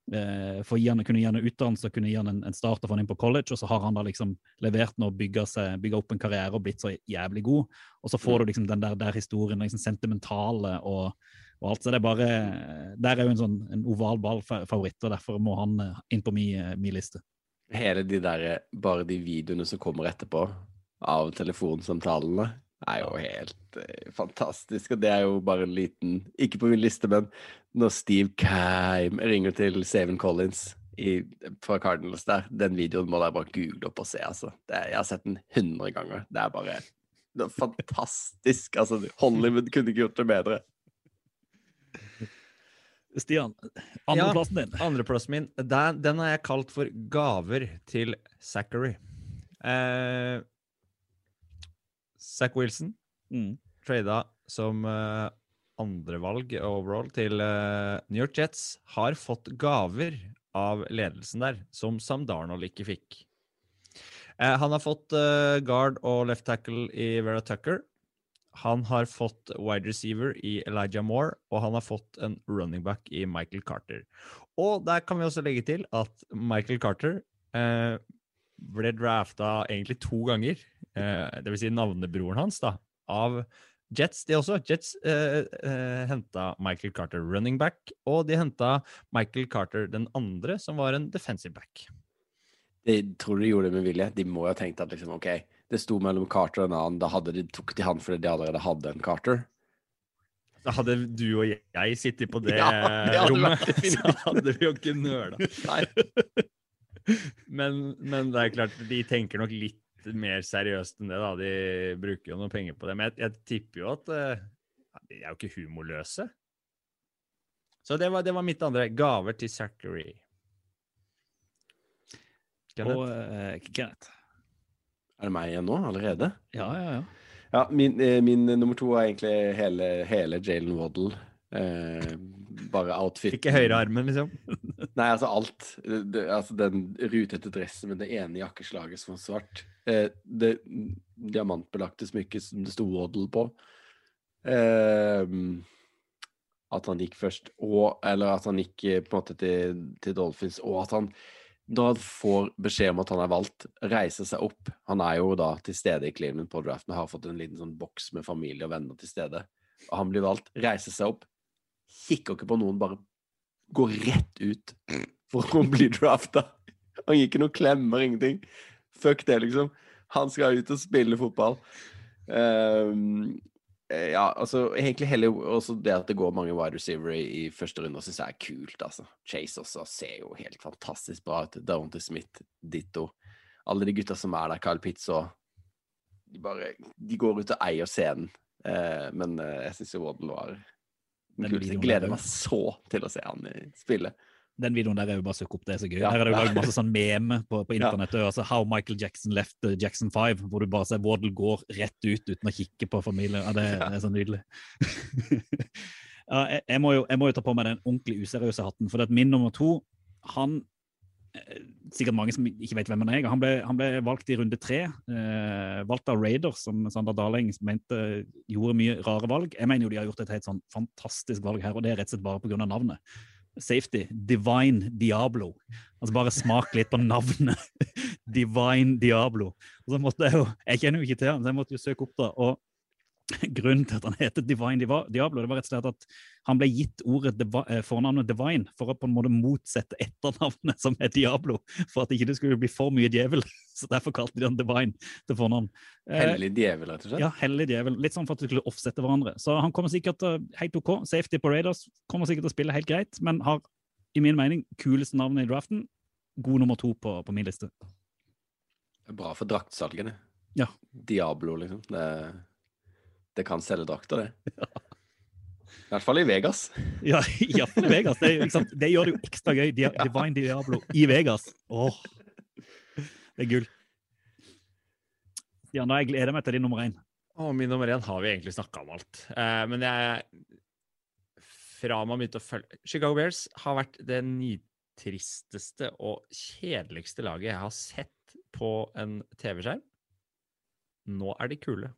for å gi han, kunne gi han en utdannelse kunne gi han en, en start og få han inn på college, og så har han da liksom levert nå, bygga opp en karriere og blitt så jævlig god. Og så får du liksom den der, der historien, liksom sentimentale og, og alt. Så det er bare Der er jo en sånn en oval ball-favoritt, og derfor må han eh, inn på min, mi min liste. Hele de der, bare de videoene som kommer etterpå av telefonsamtalene, er jo helt eh, fantastisk. Og det er jo bare en liten Ikke på min liste, men når Steve Keim ringer til Saven Collins i, fra Cardinals der, den videoen må dere bare google opp og se, altså. Det, er- jeg har sett den 100 ganger. Det er bare det er fantastisk. Altså, Hollywood kunne ikke gjort det bedre. Stian, andreplassen din. Andreplassen min, den, den har jeg kalt for gaver til Zachary. Eh, Zack Wilson Mm. trada som uh, andrevalg overall til uh, New York Jets, har fått gaver av ledelsen der, som Sam Darnold ikke fikk. Uh, han har fått uh, guard og left tackle i Vera Tucker. Han har fått wide receiver i Elijah Moore, og han har fått en running back i Michael Carter. Og der kan vi også legge til at Michael Carter eh, ble drafta egentlig to ganger, eh, det vil si navnebroren hans, da, av Jets, de også. Jets eh, eh, henta Michael Carter running back, og de henta Michael Carter den andre, som var en defensive back. De tror de gjorde det med vilje. De må jo ha tenkt at liksom, ok, det sto mellom Carter og en annen. Da hadde de, tok de han fordi de allerede hadde en Carter. Da hadde du og jeg sittet på det, Ja, det rommet, så hadde vi jo ikke nøla. Men, men det er klart, de tenker nok litt mer seriøst enn det, da. De bruker jo noe penger på det. Men jeg, jeg tipper jo at uh, De er jo ikke humorløse. Så det var, det var mitt andre. Gaver til Zachary. Kenneth. og uh, Kenneth. Er det meg igjen nå, allerede? Ja, ja, ja. Ja, min, eh, min nummer to er egentlig hele, hele Jalen Waddle. Eh, bare outfit. Ikke høyrearmen, liksom. Nei, altså alt. Det, det, altså den rutete dressen med det ene jakkeslaget som var svart. Eh, det diamantbelagte smykket som det sto Waddle på. Eh, at han gikk først, og Eller at han gikk eh, på en måte til, til Dolphins, og at han da han får beskjed om at han er valgt, reiser seg opp. Han er jo da til stede i Cleveland på draften og har fått en liten sånn boks med familie og venner til stede. Og han blir valgt, reiser seg opp, kikker ikke på noen, bare går rett ut for å bli drafta. Han gir ikke noen klemmer, ingenting. Fuck det, liksom. Han skal ut og spille fotball. Eh, ja, altså egentlig heller også det at det går mange wide receiver i, første runde, syns jeg er kult, altså. Chase også ser jo helt fantastisk bra ut. Downton Smith, ditto. Alle de gutta som er der, Kyle Pitz og De bare De går ut og eier scenen. Eh, men eh, jeg syns jo Waddle var kult. Jeg gleder meg så til å se han spille. Den videoen der er jo bare søk opp, det er så gøy. Ja. Her er det jo lagd masse sånn meme på, på Ja. internettet. Altså How Michael Jackson left uh, Jackson 5, hvor du bare ser Waddle går rett ut uten å kikke på familien. Ja, det, det er så nydelig. ja, jeg, jeg, må jo, jeg må jo ta på meg den ordentlig useriøse hatten, for det at min nummer to, han Sikkert mange som ikke vet hvem han er. Han ble, han ble valgt i runde tre. Eh, valgt av Raiders, som Sander Darling mente gjorde mye rare valg. Jeg mener jo de har gjort et helt sånn fantastisk valg her, og det er rett og slett bare pga. navnet safety. Divine Diablo. Altså bare smak litt på navnet. Divine Diablo. Og så måtte jeg jo, jeg kjenner jo ikke til han, så jeg måtte jo søke opp da. Og grunnen til at han heter Divine Diablo, det var rett og slett at han ble gitt ordet eh, fornavnet Divine for å på en måte motsette etternavnet som er Diablo, for at ikke det skulle bli for mye djevel. Så derfor kalte de han Divine til fornavn. Eh, Hellig djevel, rett og slett. ja, hellig djevel. Litt sånn for at de skulle offsette hverandre. Så han kommer sikkert til helt OK. Safety på Raiders kommer sikkert til å spille helt greit, men har i min mening kuleste navnet i draften. God nummer to på, på min liste. Det er Bra for draktsalgene. Ja. Diablo, liksom. Det, det kan selge drakter, det. I hvert fall i Vegas. Ja, iallfall i Vegas. Det, sant? det gjør det jo ekstra gøy. Dia Divine Diablo i Vegas. Åh, det er gull. Ja, da jeg gleder meg til din nummer én. Og min nummer én har vi egentlig snakka om alt. Eh, men jeg Fra man begynte å følge Chicago Bears har vært det nitristeste og kjedeligste laget jeg har sett på en TV-skjerm. Nå er de kule.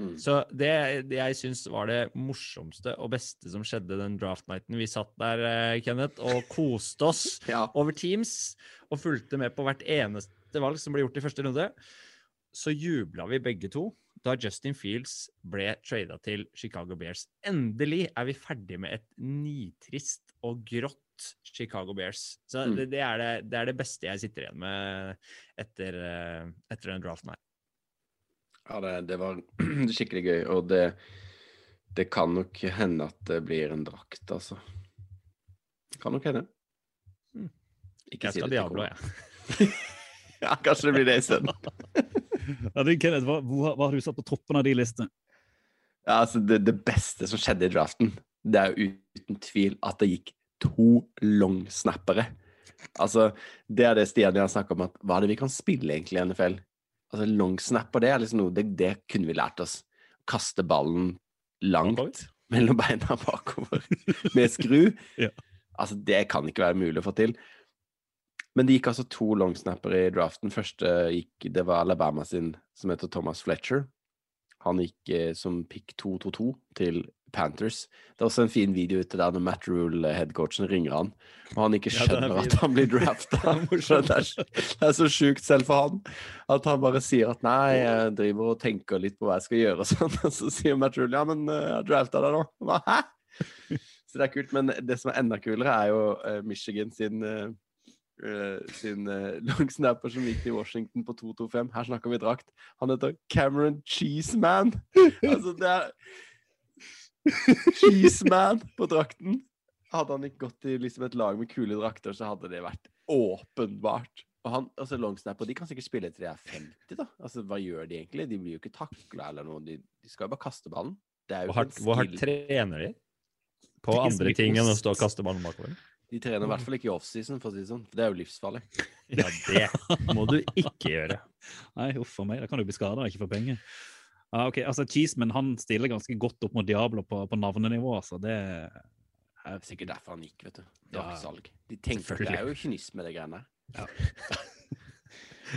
Mm. Så det, det jeg syns var det morsomste og beste som skjedde den draft-nighten vi satt der, eh, Kenneth, og koste oss Ja. over Teams og fulgte med på hvert eneste valg som ble gjort i første runde, så jubla vi begge to da Justin Fields ble trada til Chicago Bears. Endelig er vi ferdig med et nitrist og grått Chicago Bears. Så Mm. det, det, er det, det er det beste jeg sitter igjen med etter, eh, etter den draften her. Ja, det, det var skikkelig gøy, og det, det kan nok hende at det blir en drakt, altså. Det kan nok hende. Mm. Ikke Jeg si det til Diablo, jeg. Ja, kanskje det blir det isteden. Ja, du, Kenneth, hva, hva har du satt på toppen av de listene? Ja, altså, det, det beste som skjedde i draften, det er jo uten tvil at det gikk to longsnappere. Altså, det er det Stian har snakket om, at hva er det vi kan spille egentlig i NFL? Altså, longsnapper, det er liksom noe, det, det kunne vi lært oss. Kaste ballen langt mellom beina bakover med skru. Ja. Altså, det kan ikke være mulig å få til. Men det gikk altså to longsnapper i draften. Første gikk, det var Alabama sin, som heter Thomas Fletcher. Han gikk eh, som pick 2-2-2 til Panthers. Det er også en fin video ute der når Matt Rule, headcoachen, ringer han, og han ikke er skjønner ja, at han blir drafta. det, det er så sjukt selv for han at han bare sier at nei, jeg driver og tenker litt på hva jeg skal gjøre og sånn, og så sier Matt Rule ja, men eh, jeg drafta deg nå. Hva, Hæ? Så det er kult, men det som er enda kulere, er jo eh, Michigan sin sin uh, longsnapper som gikk til Washington på 225. Her snakker vi drakt. Han heter Cameron Cheeseman. altså, det er Cheeseman på drakten. Hadde han ikke gått i liksom et lag med kule drakter, så hadde det vært åpenbart. Og han, altså Longsnapper de kan sikkert spille til de er 50, da. Altså, Hva gjør de egentlig? De blir jo ikke takla eller noe. De, de skal jo bare kaste ballen. Det er jo Hvor hardt, hvor hardt trener de? På andre ting enn å stå og kaste ballen bakover? De trener i hvert fall ikke i offseason, for å si det sånn. For det er jo livsfarlig. Ja, det må du ikke gjøre. Nei, huff a meg. Da kan du bli skada og ikke få penger. Ja, ok, altså Cheeseman han stiller ganske godt opp mot Diablo på, på navnenivå. altså det Det er sikkert derfor han gikk, vet du. Det var ikke salg. De tenker Det er jo kynisme, det greiene der.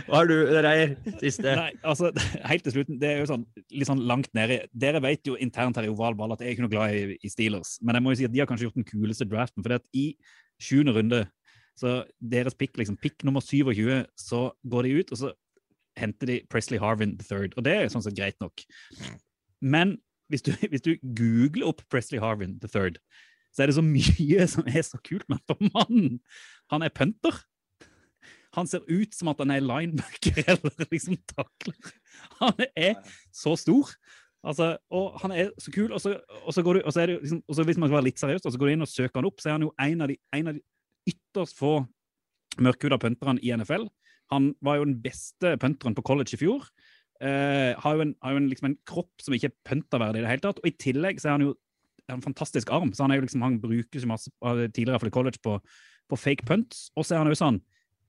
Hva har du, Reier? Siste. Nei, altså, helt til slutten, det er jo sånn, litt sånn langt nede. Dere vet jo internt her i oval ball at jeg er ikke noe glad i, i Steelers, men jeg må jo si at de har kanskje gjort den kuleste draften. For at i sjuende runde, så deres pick, liksom, pick nummer 27, så går de ut, og så henter de Presley Harvin III. Og det er sånn sett greit nok. Men hvis du, hvis du googler opp Presley Harvin III, så er det så mye som er så kult med. For mannen, han er punter. Han ser ut som at han er linebacker eller liksom takler. Han er så stor. Altså, og han er så kul. Og så, og så, går du, og så er det liksom, og så hvis man skal være litt seriøs, og så går du inn og søker han opp, så er han jo en av de, en av de ytterst få mørkhuda punterne i NFL. Han var jo den beste punteren på college i fjor. Uh, har jo, en, har jo en, liksom en kropp som ikke er punterverdig i det hele tatt. Og i tillegg så er han jo en fantastisk arm. så Han er jo liksom, han brukes jo masse tidligere for college på, på fake punts. Og så er han jo sånn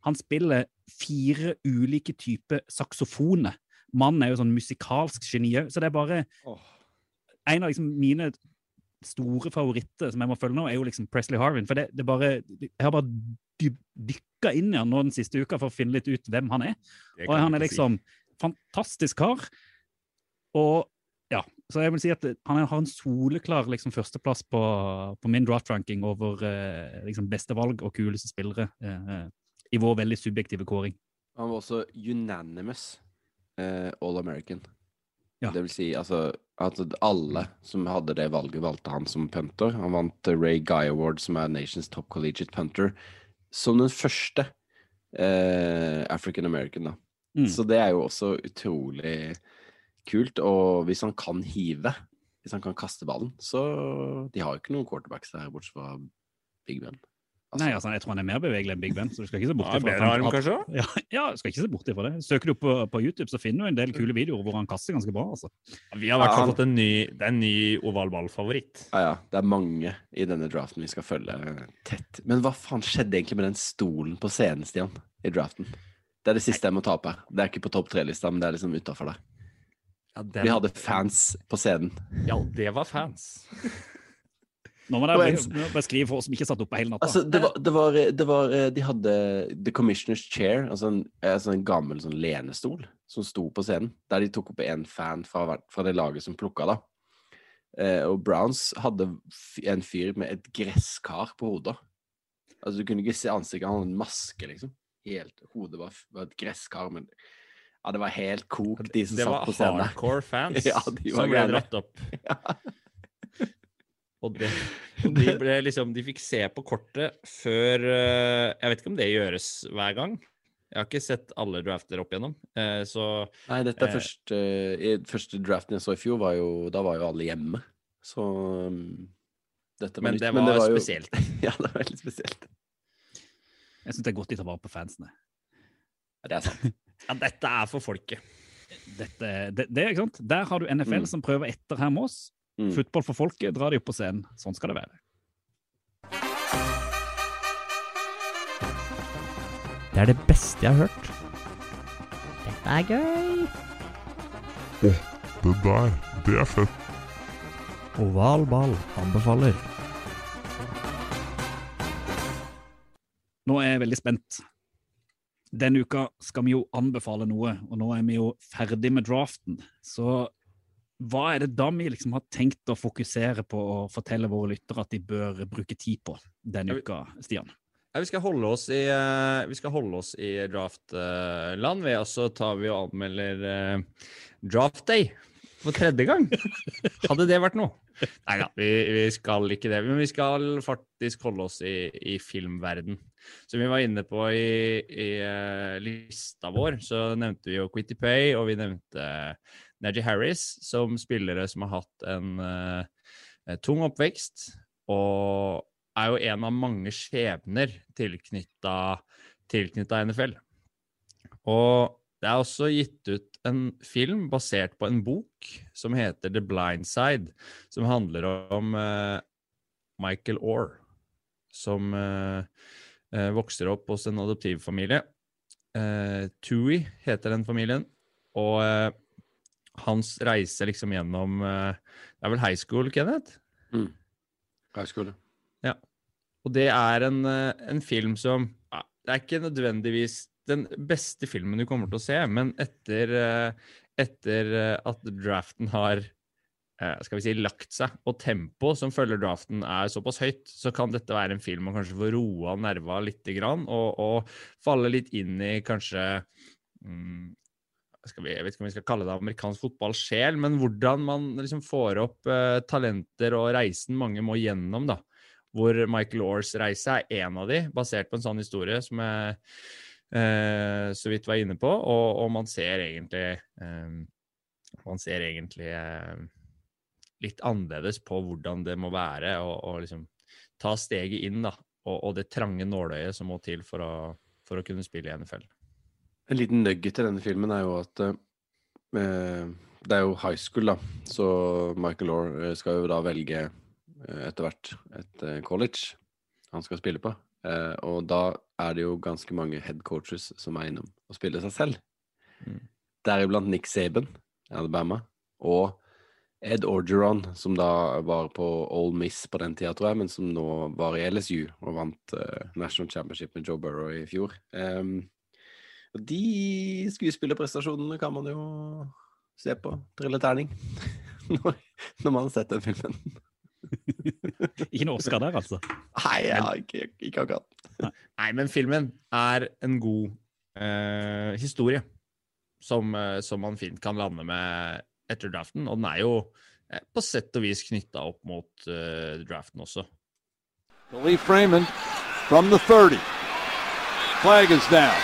Han spiller fire ulike typer saksofoner. Mannen er jo sånn musikalsk geni òg, så det er bare oh. En av liksom mine store favoritter som jeg må følge nå, er jo liksom Presley Harvin. For det, det bare, jeg har bare dy- dykka inn i han nå den siste uka for å finne litt ut hvem han er. Og han er liksom si. fantastisk kar. Og ja, så jeg vil si at han har en soleklar liksom, førsteplass på, på min draft-ranking over eh, liksom, beste valg og kuleste spillere eh, i vår veldig subjektive kåring. Han var også unanimous eh, All American. Ja. Det vil si altså at alle som hadde det valget, valgte han som punter. Han vant eh, Ray Guy Award, som er Nations Top Collegiate Punter, som den første eh, African American, da. Mm. Så det er jo også utrolig kult. Og hvis han kan hive, hvis han kan kaste ballen, så De har jo ikke noen quarterbacks der, bortsett fra Big Ben. Nei, altså, Jeg tror han er mer bevegelig enn Big Ben. så du skal ikke se bort Ja, bedre arm, kanskje? Ja, ja, du skal ikke se bort fra det. Søker du på, på YouTube, så finner du en del kule videoer hvor han kaster ganske bra. altså. Vi har i hvert fall fått en ny, det er en ny ovalballfavoritt. Ja, ja. Det er mange i denne draften vi skal følge tett. Men hva faen skjedde egentlig med den stolen på scenen, Stian? I draften? Det er det siste jeg må ta opp her. Det er ikke på topp tre-lista, men det er liksom utafor der. Ja, den, Vi hadde fans på scenen. ja, det var fans. Nå må dere beskrive for oss som ikke satt oppe hele natta. Altså, det var, det var, det var De hadde The Commissioner's Chair, altså en, altså en gammel sånn lenestol, som sto på scenen. Der de tok opp en fan fra, fra det laget som plukka, da. Eh, og Browns hadde en fyr med et gresskar på hodet. Altså, du kunne ikke se ansiktet, han hadde en maske, liksom. Helt, Hodet var, var et gresskar, men Ja, det var helt kokt, de som satt på scenen Det var hardcore fans Ja, de var som ble dratt opp. Og, det, de ble liksom De fikk se på kortet før eh, Jeg vet ikke om det gjøres hver gang. Jeg har ikke sett alle drafter opp igjennom. eh, Så Nei, dette er Eh. først eh, Første draften jeg så i fjor, var jo Da var jo alle hjemme. Så um, dette var Men nytt. det var jo- spesielt. ja, det var veldig spesielt. Jeg syns det er godt de tar vare på fansene. Ja, det er sant. Ja, dette er for folket. Dette, det, det, er ikke sant? Der har du NFL Mm. som prøver etter her med oss. Mm. Fotball for folket, drar de opp på scenen. Sånn skal det være. Det er det beste jeg har hørt. Dette er gøy. Det der, det er fett. Oval ball anbefaler. Nå er jeg veldig spent. Denne uka skal vi jo anbefale noe, og nå er vi jo ferdig med draften. Så hva er det da vi liksom har tenkt å fokusere på og fortelle våre lyttere at de bør bruke tid på denne uka, Stian? Ja, vi skal holde oss i, eh, vi skal holde oss i draftland, vi. også tar vi og anmelder eh, draft day for tredje gang. Hadde det vært noe? Nei da, vi, vi skal ikke det. Men vi skal faktisk holde oss i, i filmverden. Som vi var inne på i, i uh, lista vår, så nevnte vi jo Quitty Pay, og vi nevnte Najee Harris som spillere som har hatt en uh, tung oppvekst. Og er jo en av mange skjebner tilknytta NFL. Og det er også gitt ut en film basert på en bok som heter The Blind Side, som handler om uh, Michael Orr, som uh, uh, vokser opp hos en adoptivfamilie. Uh, Tui heter den familien, og hans reise liksom gjennom Det er vel high school, Kenneth? High school. ja. Og det er en, en film som Det er ikke nødvendigvis den beste filmen du kommer til å se, men etter, eh, etter eh, at draften har eh, skal vi si, lagt seg, og tempoet som følger draften er såpass høyt, så kan dette være en film man kanskje får roa nerva litt, og, og falle litt inn i kanskje mm, vi, Jeg vet ikke om vi skal kalle det amerikansk fotballsjel, men hvordan man liksom får opp eh, talenter og reisen mange må gjennom, da. Hvor Michael Aars reise er en av de, basert på en sånn historie som jeg eh, så vidt var inne på, og, og man ser egentlig eh, Man ser egentlig eh, litt annerledes på hvordan det må være å, liksom ta steget inn, da, og, og det trange nåløyet som må til for å, for å kunne spille i NFL. En liten nugget i denne filmen er jo at eh, det er jo high school, da. Så Michael eh, skal jo da velge etter hvert et college han skal spille på. Og da er det jo ganske mange headcoaches som er innom og spiller seg selv. Mm. Deriblant Nick Saban i Alabama. Og Ed Orgeron, som da var på Ole Miss på den tida, tror jeg, men som nå var i LSU og vant uh, National Championship med Joe Burrow i fjor. Um, og de skuespillerprestasjonene kan man jo se på. Trille terning. når, når man har sett den filmen. Ikke noe Oscar der, altså. Nei, ja, ikke, ikke akkurat. Nei, men filmen er en god uh, historie som, uh, som man fint kan lande med etter draften. Og den er jo uh, på sett og vis knytta opp mot draften også. Khalif Raymond from the 30. Flag is down.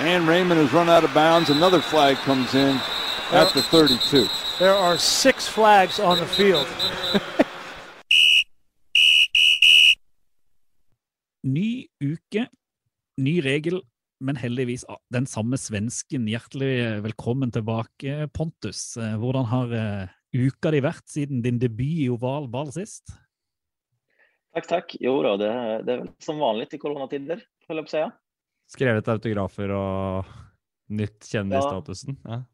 And Raymond has run out of bounds. Another flag comes in at the 32. There are six flags on the field. Ny uke, ny regel, men heldigvis den samme svensken. Hjertelig velkommen tilbake, Pontus. Eh, Hvordan har eh, uka di vært siden din debut i oval ball sist? Takk, takk. Jo da, det, det er vel som vanlig i koronatider, höll jeg si. Skrevet autografer og nytt kjendisstatusen. Ja.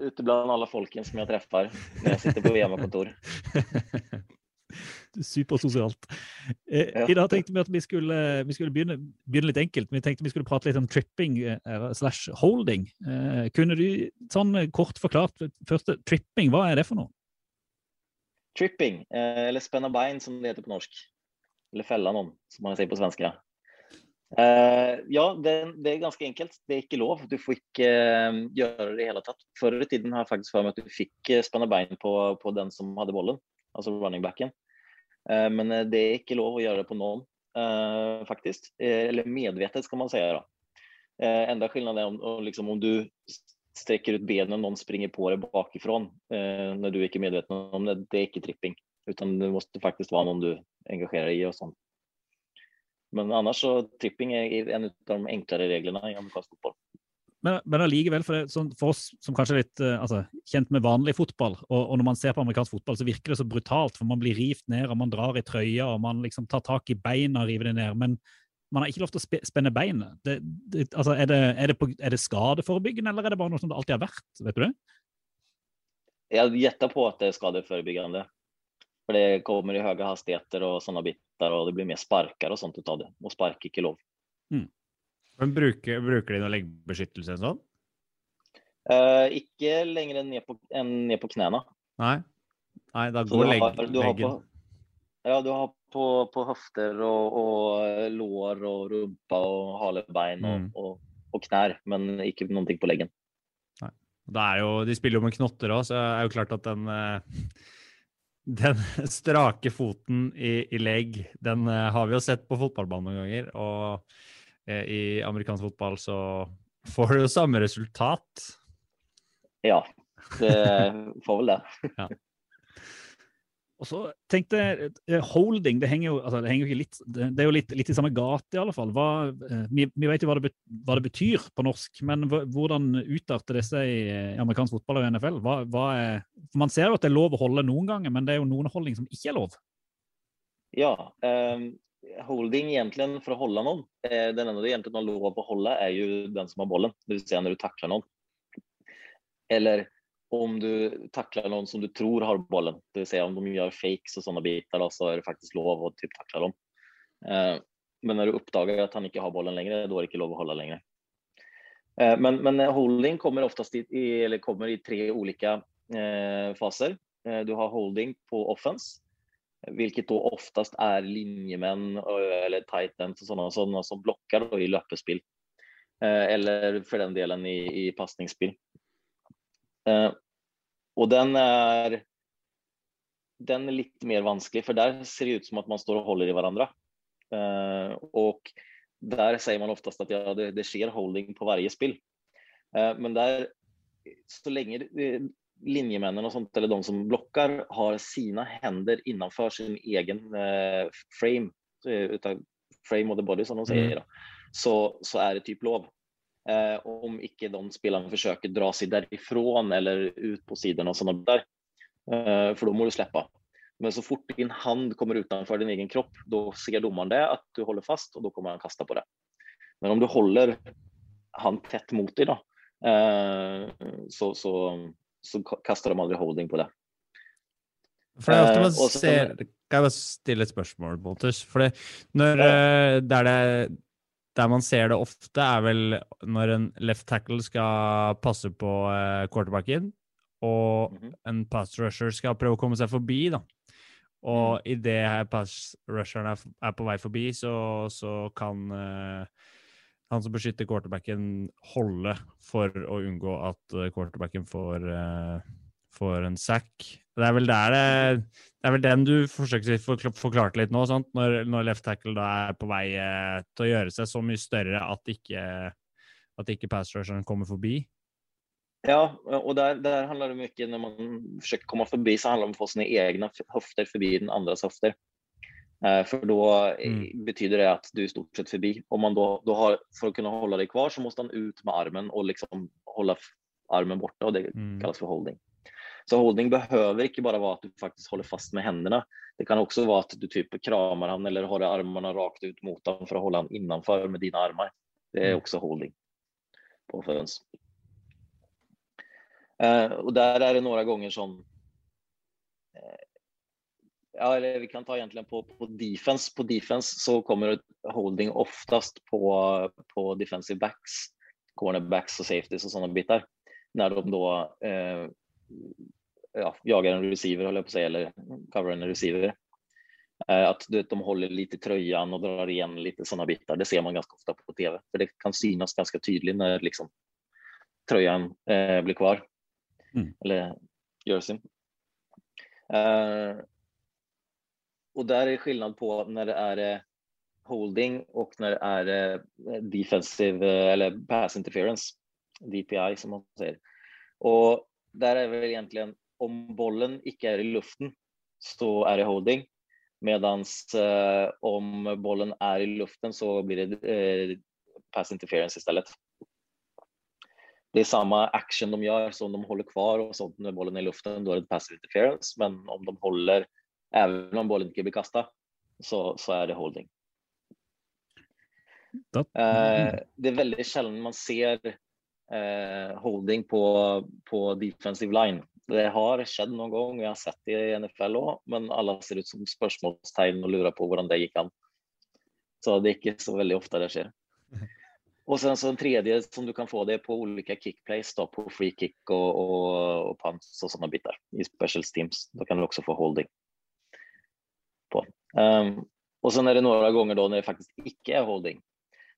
Ute bland alla folken som jag träffar när jag sitter på VM-kontor. Supersosialt. Eh, Ja. I dag tenkte vi at vi skulle, vi skulle begynne, begynne litt enkelt. Vi tenkte vi skulle prate litt om tripping eh, slash holding. Eh, kunne du sånn kort forklart første tripping, hva er det for noe? Tripping, eh, eller spenna bein som det heter på norsk. Eller fella noen, som man sier på svenska. Eh, ja, det, det er ganske enkelt. Det er ikke lov. Du får ikke uh, gjøre det hele tatt. Før i tiden har jeg faktisk for meg at du fikk eh, spänna bein på, på den som hadde bollen, altså running backen. Uh, men det er ikke lov å gjøre det på noen, faktisk. eller medvetet skal man si. Eh, enda forskjellen er om, om, liksom, om du strekker ut benet och noen springer på deg bakifrån når du ikke er medveten om det. Det er ikke tripping, utan det må faktisk være noen du engasjerer deg i og sånt. Men annars så tripping er en av de enklere reglene i amerikansk fotball. Men, men allikevel, for, det, sånn, for oss som kanskje er litt eh, altså, kjent med vanlig fotball, og, og når man ser på amerikansk fotball, så virker det så brutalt, for man blir rivt ned, og man drar i trøya, og man liksom tar tak i beina og river det ned. Men man har ikke lov til å spe, spenne beinet. Det, det, altså, er, det, er, det på, er det skadeforebyggende, eller er det bare noe som det alltid har vært? Vet du det? Jeg gjetter på at det er skadeforebyggende. For det kommer i høye hastigheter og sånne sådana bitar og det blir mer sparker og sånt ut av det. Og spark ikke lov. lov. Men bruker, bruker de noe leggbeskyttelse sånn? Eh, ikke lenger enn ned på, enn ned på knäna. Nei? Nei, da går legg, har, leggen på, ja, du har på, på hofter og, och eh, lår og rumpa og halebein og, Mm. og, og knær, men inte någonting på leggen. Det er jo, de spiller jo med knotter òg, så det er jo klart at den eh, den strake foten i, i legg, den uh, har vi jo sett på fotballbanen noen ganger. Og uh, i amerikansk fotball så får du jo samme resultat. Ja, det får vel det. Og så tenkte eh, holding, det henger jo, altså, det henger jo litt, det, det er jo litt, litt i samme gate i alle fall. Hva, eh, vi, vi vet jo hva det, hva det betyr på norsk, men hvordan utarter det seg i, i amerikansk fotball og NFL? Hva, hva er, man ser jo at det er lov å holde noen ganger, men det er jo noen holdning som ikke er lov. Ja, Um, holding egentlig for å holde noen eh, den ene du egentligen har lov å holde, er jo den som har bollen, det vil si når du takler noen. Eller om du takler noen som du tror har bollen, det vil si om de gjør fakes og sånne biter, da, så er det faktisk lov å typ takle dem. Eh, men når du oppdager at han ikke har bollen lenger, da er det ikke lov å holde lenger. Eh, men, men holding kommer oftast i, eller kommer i tre olika eh, faser. Eh, du har holding på offense, vilket da oftast er linjemän eh, eller tight ends og sånne, sånne som blokker i løpespill. Eh, eller for den delen i, i passningsspel. Eh, och den er den er litt mer vanskelig, for der ser det ut som at man står og holder i hverandre. Uh, og der sier man oftest at ja, det, det skjer holding på varje spill. Uh, men der, så lenge linjemennene og sånt, eller de som blokker, har sine hender innenfor sin egen uh, frame, uh, frame of the body som de sier, Mm. så, så er det typ lov. Eh, om ikke de spillerne forsøker å dra seg derifra eller ut på siden og sånne der. eh, for da må du slippe. Men så fort din hand kommer utenfor din egen kropp, da ser dommeren det, at du holder fast og da kommer han kaste på det. Men om du holder han tett mot deg, da, eh, så, så, så kaster de aldri holding på det. For det er ofte Eh, man ser kan Kan jeg bare stille et spørsmål, Bolters? For det, når eh, der, det, der man ser det ofte, er vel når en left tackle skal passe på eh, quarterbacken, og Mhm. en pass rusher skal prøve å komme seg forbi, da. Og idet pass rusheren er, er på vei forbi, så, så kan uh, han som beskytter quarterbacken, holde for å unngå at eh, quarterbacken får, uh, får en sack. Det er vel det, det er vel den du forsøker å forklare litt nå? Når, når left tackle da er på vei eh, til å gjøre seg så mye større at ikke, at ikke pass rusheren kommer forbi. Ja, og der, der, handler det mye Når man forsøker å komme forbi, så handler det om å få sine egne hofter forbi den andres hofter. For da eh, Mm. betyder det at du er stort sett forbi. Om man då, då har, for å kunne holde deg kvar så må han ut med armen og liksom holde armen borte. og det kalles for för holding. Så holding behøver ikke bare være at du faktisk holder fast med hendene. Det kan også være at du typ krammer han eller har armene rakt ut mot ham for å holde han innenfor med dine armer. Det er også också holding på. Eh, och där är det noen ganger som uh, Ja, eller vi kan ta egentligen på, på defense. På defense så kommer holding oftast på, på defensive backs, cornerbacks og safeties og sånne biter. Når de da eh, ja, jagar en receiver, håller jag på att säga, eller coverar en receiver. Eh, att du vet, de håller lite i tröjan och drar igen lite sådana bitar. Det ser man ganska ofta på tv, för det kan synas ganska tydligt när liksom tröjan eh, blir kvar. Mm. Eller jerseyn. Eh, och där är skillnad på när det är eh, holding och när det är eh, defensive eller pass interference, DPI som man säger. Och där vel egentlig en om bollen ikke er i luften så er det holding. Medans eh, om bollen er i luften så blir det eh, pass interference stedet. Det er samme action de gjør, så om de holder kvar og sånt med bollen är i luften, da er det pass interference. Men om de holder, även om bollen ikke blir kasta, så, så er det holding. Eh, det er veldig sjelden man ser holding på, på defensive line. Det har skjedd noen gång, jeg har sett det i NFL òg, men alle ser ut som spørsmålstegn og lurer på hvordan det gikk an. Så det er ikke så veldig ofte det skjer. Og sen så den tredje som du kan få det på ulike kickplays da, på free kick og, og, og punts og sånne biter i special teams. Da kan du også få holding. På. Um, og sen er det noen ganger da når det faktisk ikke er holding.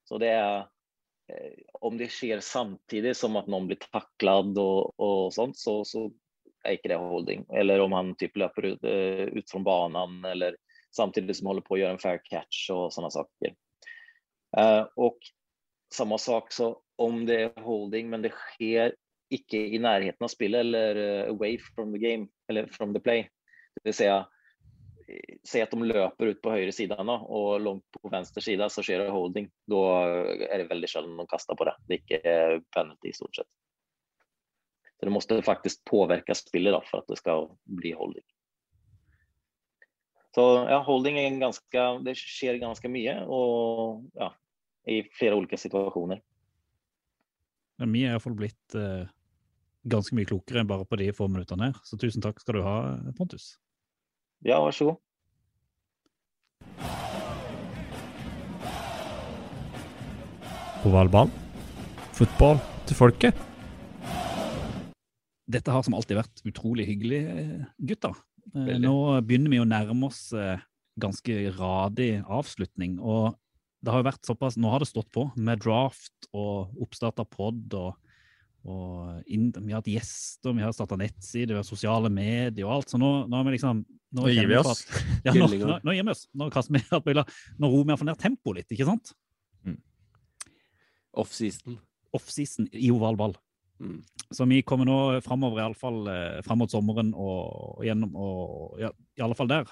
Så det är eh, om det sker samtidig som at noen blir taklet og, og sånt så, så er ikke det holding. Eller om han typ løper ut, eh, ut fra banen eller samtidig som håller på å gjøre en fair catch og sånne saker. Eh, og samma sak så om det er holding men det sker ikke i nærheten av spillet eller eh, away from the game eller from the play. Det vil si eh, säg att de löper ut på höger sidan då, och långt på vänster sida så skjer det holding. Då är det väldigt sällan de kastar på det. Det är inte penalty i stort sett. Så det måste faktiskt påverka spelet då för att det ska bli holding. Så ja, holding er ganske Det skjer ganske mye, og ja, i flere ulike situasjoner. Ja, vi er iallfall blitt eh, ganske mye klokere enn bare på de få minuttene her. Så tusen takk skal du ha, Pontus. Ja, vær så god. Ovalbanen. Fotball til folket. Dette har som alltid vært utrolig hyggelig, eh, gutter. Eh, Veldig. Nå begynner vi å nærme oss eh, ganske radig avslutning. og det har jo vært såpass, Nå har det stått på med draft og oppstart av pod. og, og Vi har hatt gjester, vi har starta nettside, vi har sosiale medier og alt. Så nå, nå, er vi liksom, Nå gir vi oss. at- Ja, nå, nå, nå gir vi oss. Nå kaster vi alt mulig. Nå roer vi iallfall ned tempoet litt, ikke sant? Offseason. Offseason i oval ball. Mm. Så vi kommer nå framover, iallfall eh, fram mot sommeren og, og gjennom og ja, i alle fall der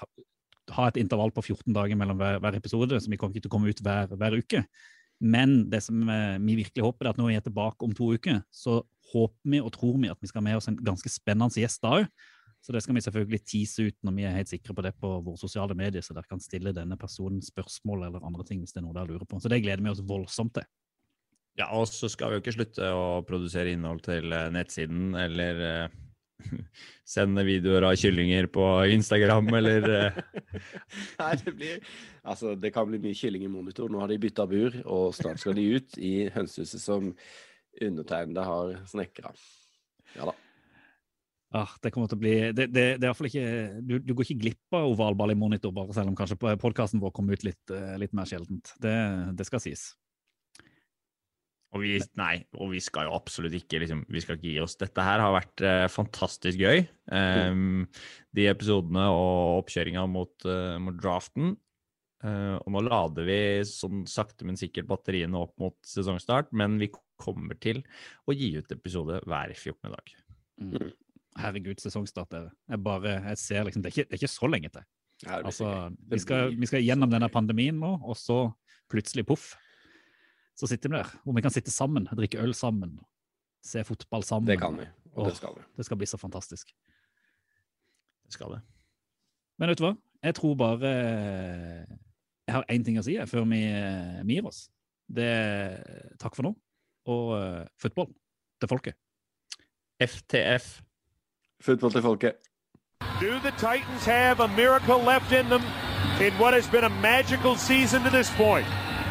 ha et intervall på 14 dager mellom hver, hver episode, så vi kommer ikke til å komme ut hver, hver uke. Men det som eh, vi virkelig håper, er at når vi er tilbake om to uker, så håper vi og tror vi at vi skal ha med oss en ganske spennende gjest da òg. Så det skal vi selvfølgelig tease ut når vi er helt sikre på det på våre sosiale medier, så dere kan stille denne personen spørsmål eller andre ting hvis det er noe dere lurer på. Så det gleder vi oss voldsomt til. Ja, og så skal vi jo ikke slutte å produsere innhold til eh, nettsiden, eller eh, sende videoer av kyllinger på Instagram, eller eh, Nei, det blir Altså, det kan bli mye kylling i monitor. Nå har de bytta bur, og snart skal de ut i hønsehuset som undertegnede har snekra. Ja da. Ah, det kommer til å bli det, det, det er ikke, du, du går ikke glipp av ovalball i monitor, bare selv om kanskje podkasten vår kommer ut litt, eh, litt mer sjeldent. Det, det skal sies. Og vi, nei, og vi skal jo absolutt ikke liksom, vi skal ikke gi oss. Dette her har vært eh, fantastisk gøy. Em, de episodene og oppkjøringa mot, uh, mot draften. Uh, og nå lader vi sånn sakte, men sikkert batteriene opp mot sesongstart, men vi kommer til å gi ut episode hver 14. dag. Mm. Herregud, sesongstart. er Jeg bare, jeg ser liksom, det er ikke, det er ikke så lenge til. Ja, Altså, vi skal, vi skal gjennom denne pandemien nå, og så plutselig poff. Så sitter vi der, hvor vi kan sitte sammen, drikke øl sammen, se fotball sammen. Det kan vi, og det skal vi. Det skal bli så fantastisk. Det skal det. Men vet du hva? Jeg tror bare Jeg har én ting å si jeg, før vi, vi gir oss. Det er takk for nå, og uh, fotball til folket. FTF. Fotball til folket. Do the Titans have a miracle left in them in what has been a magical season to this point?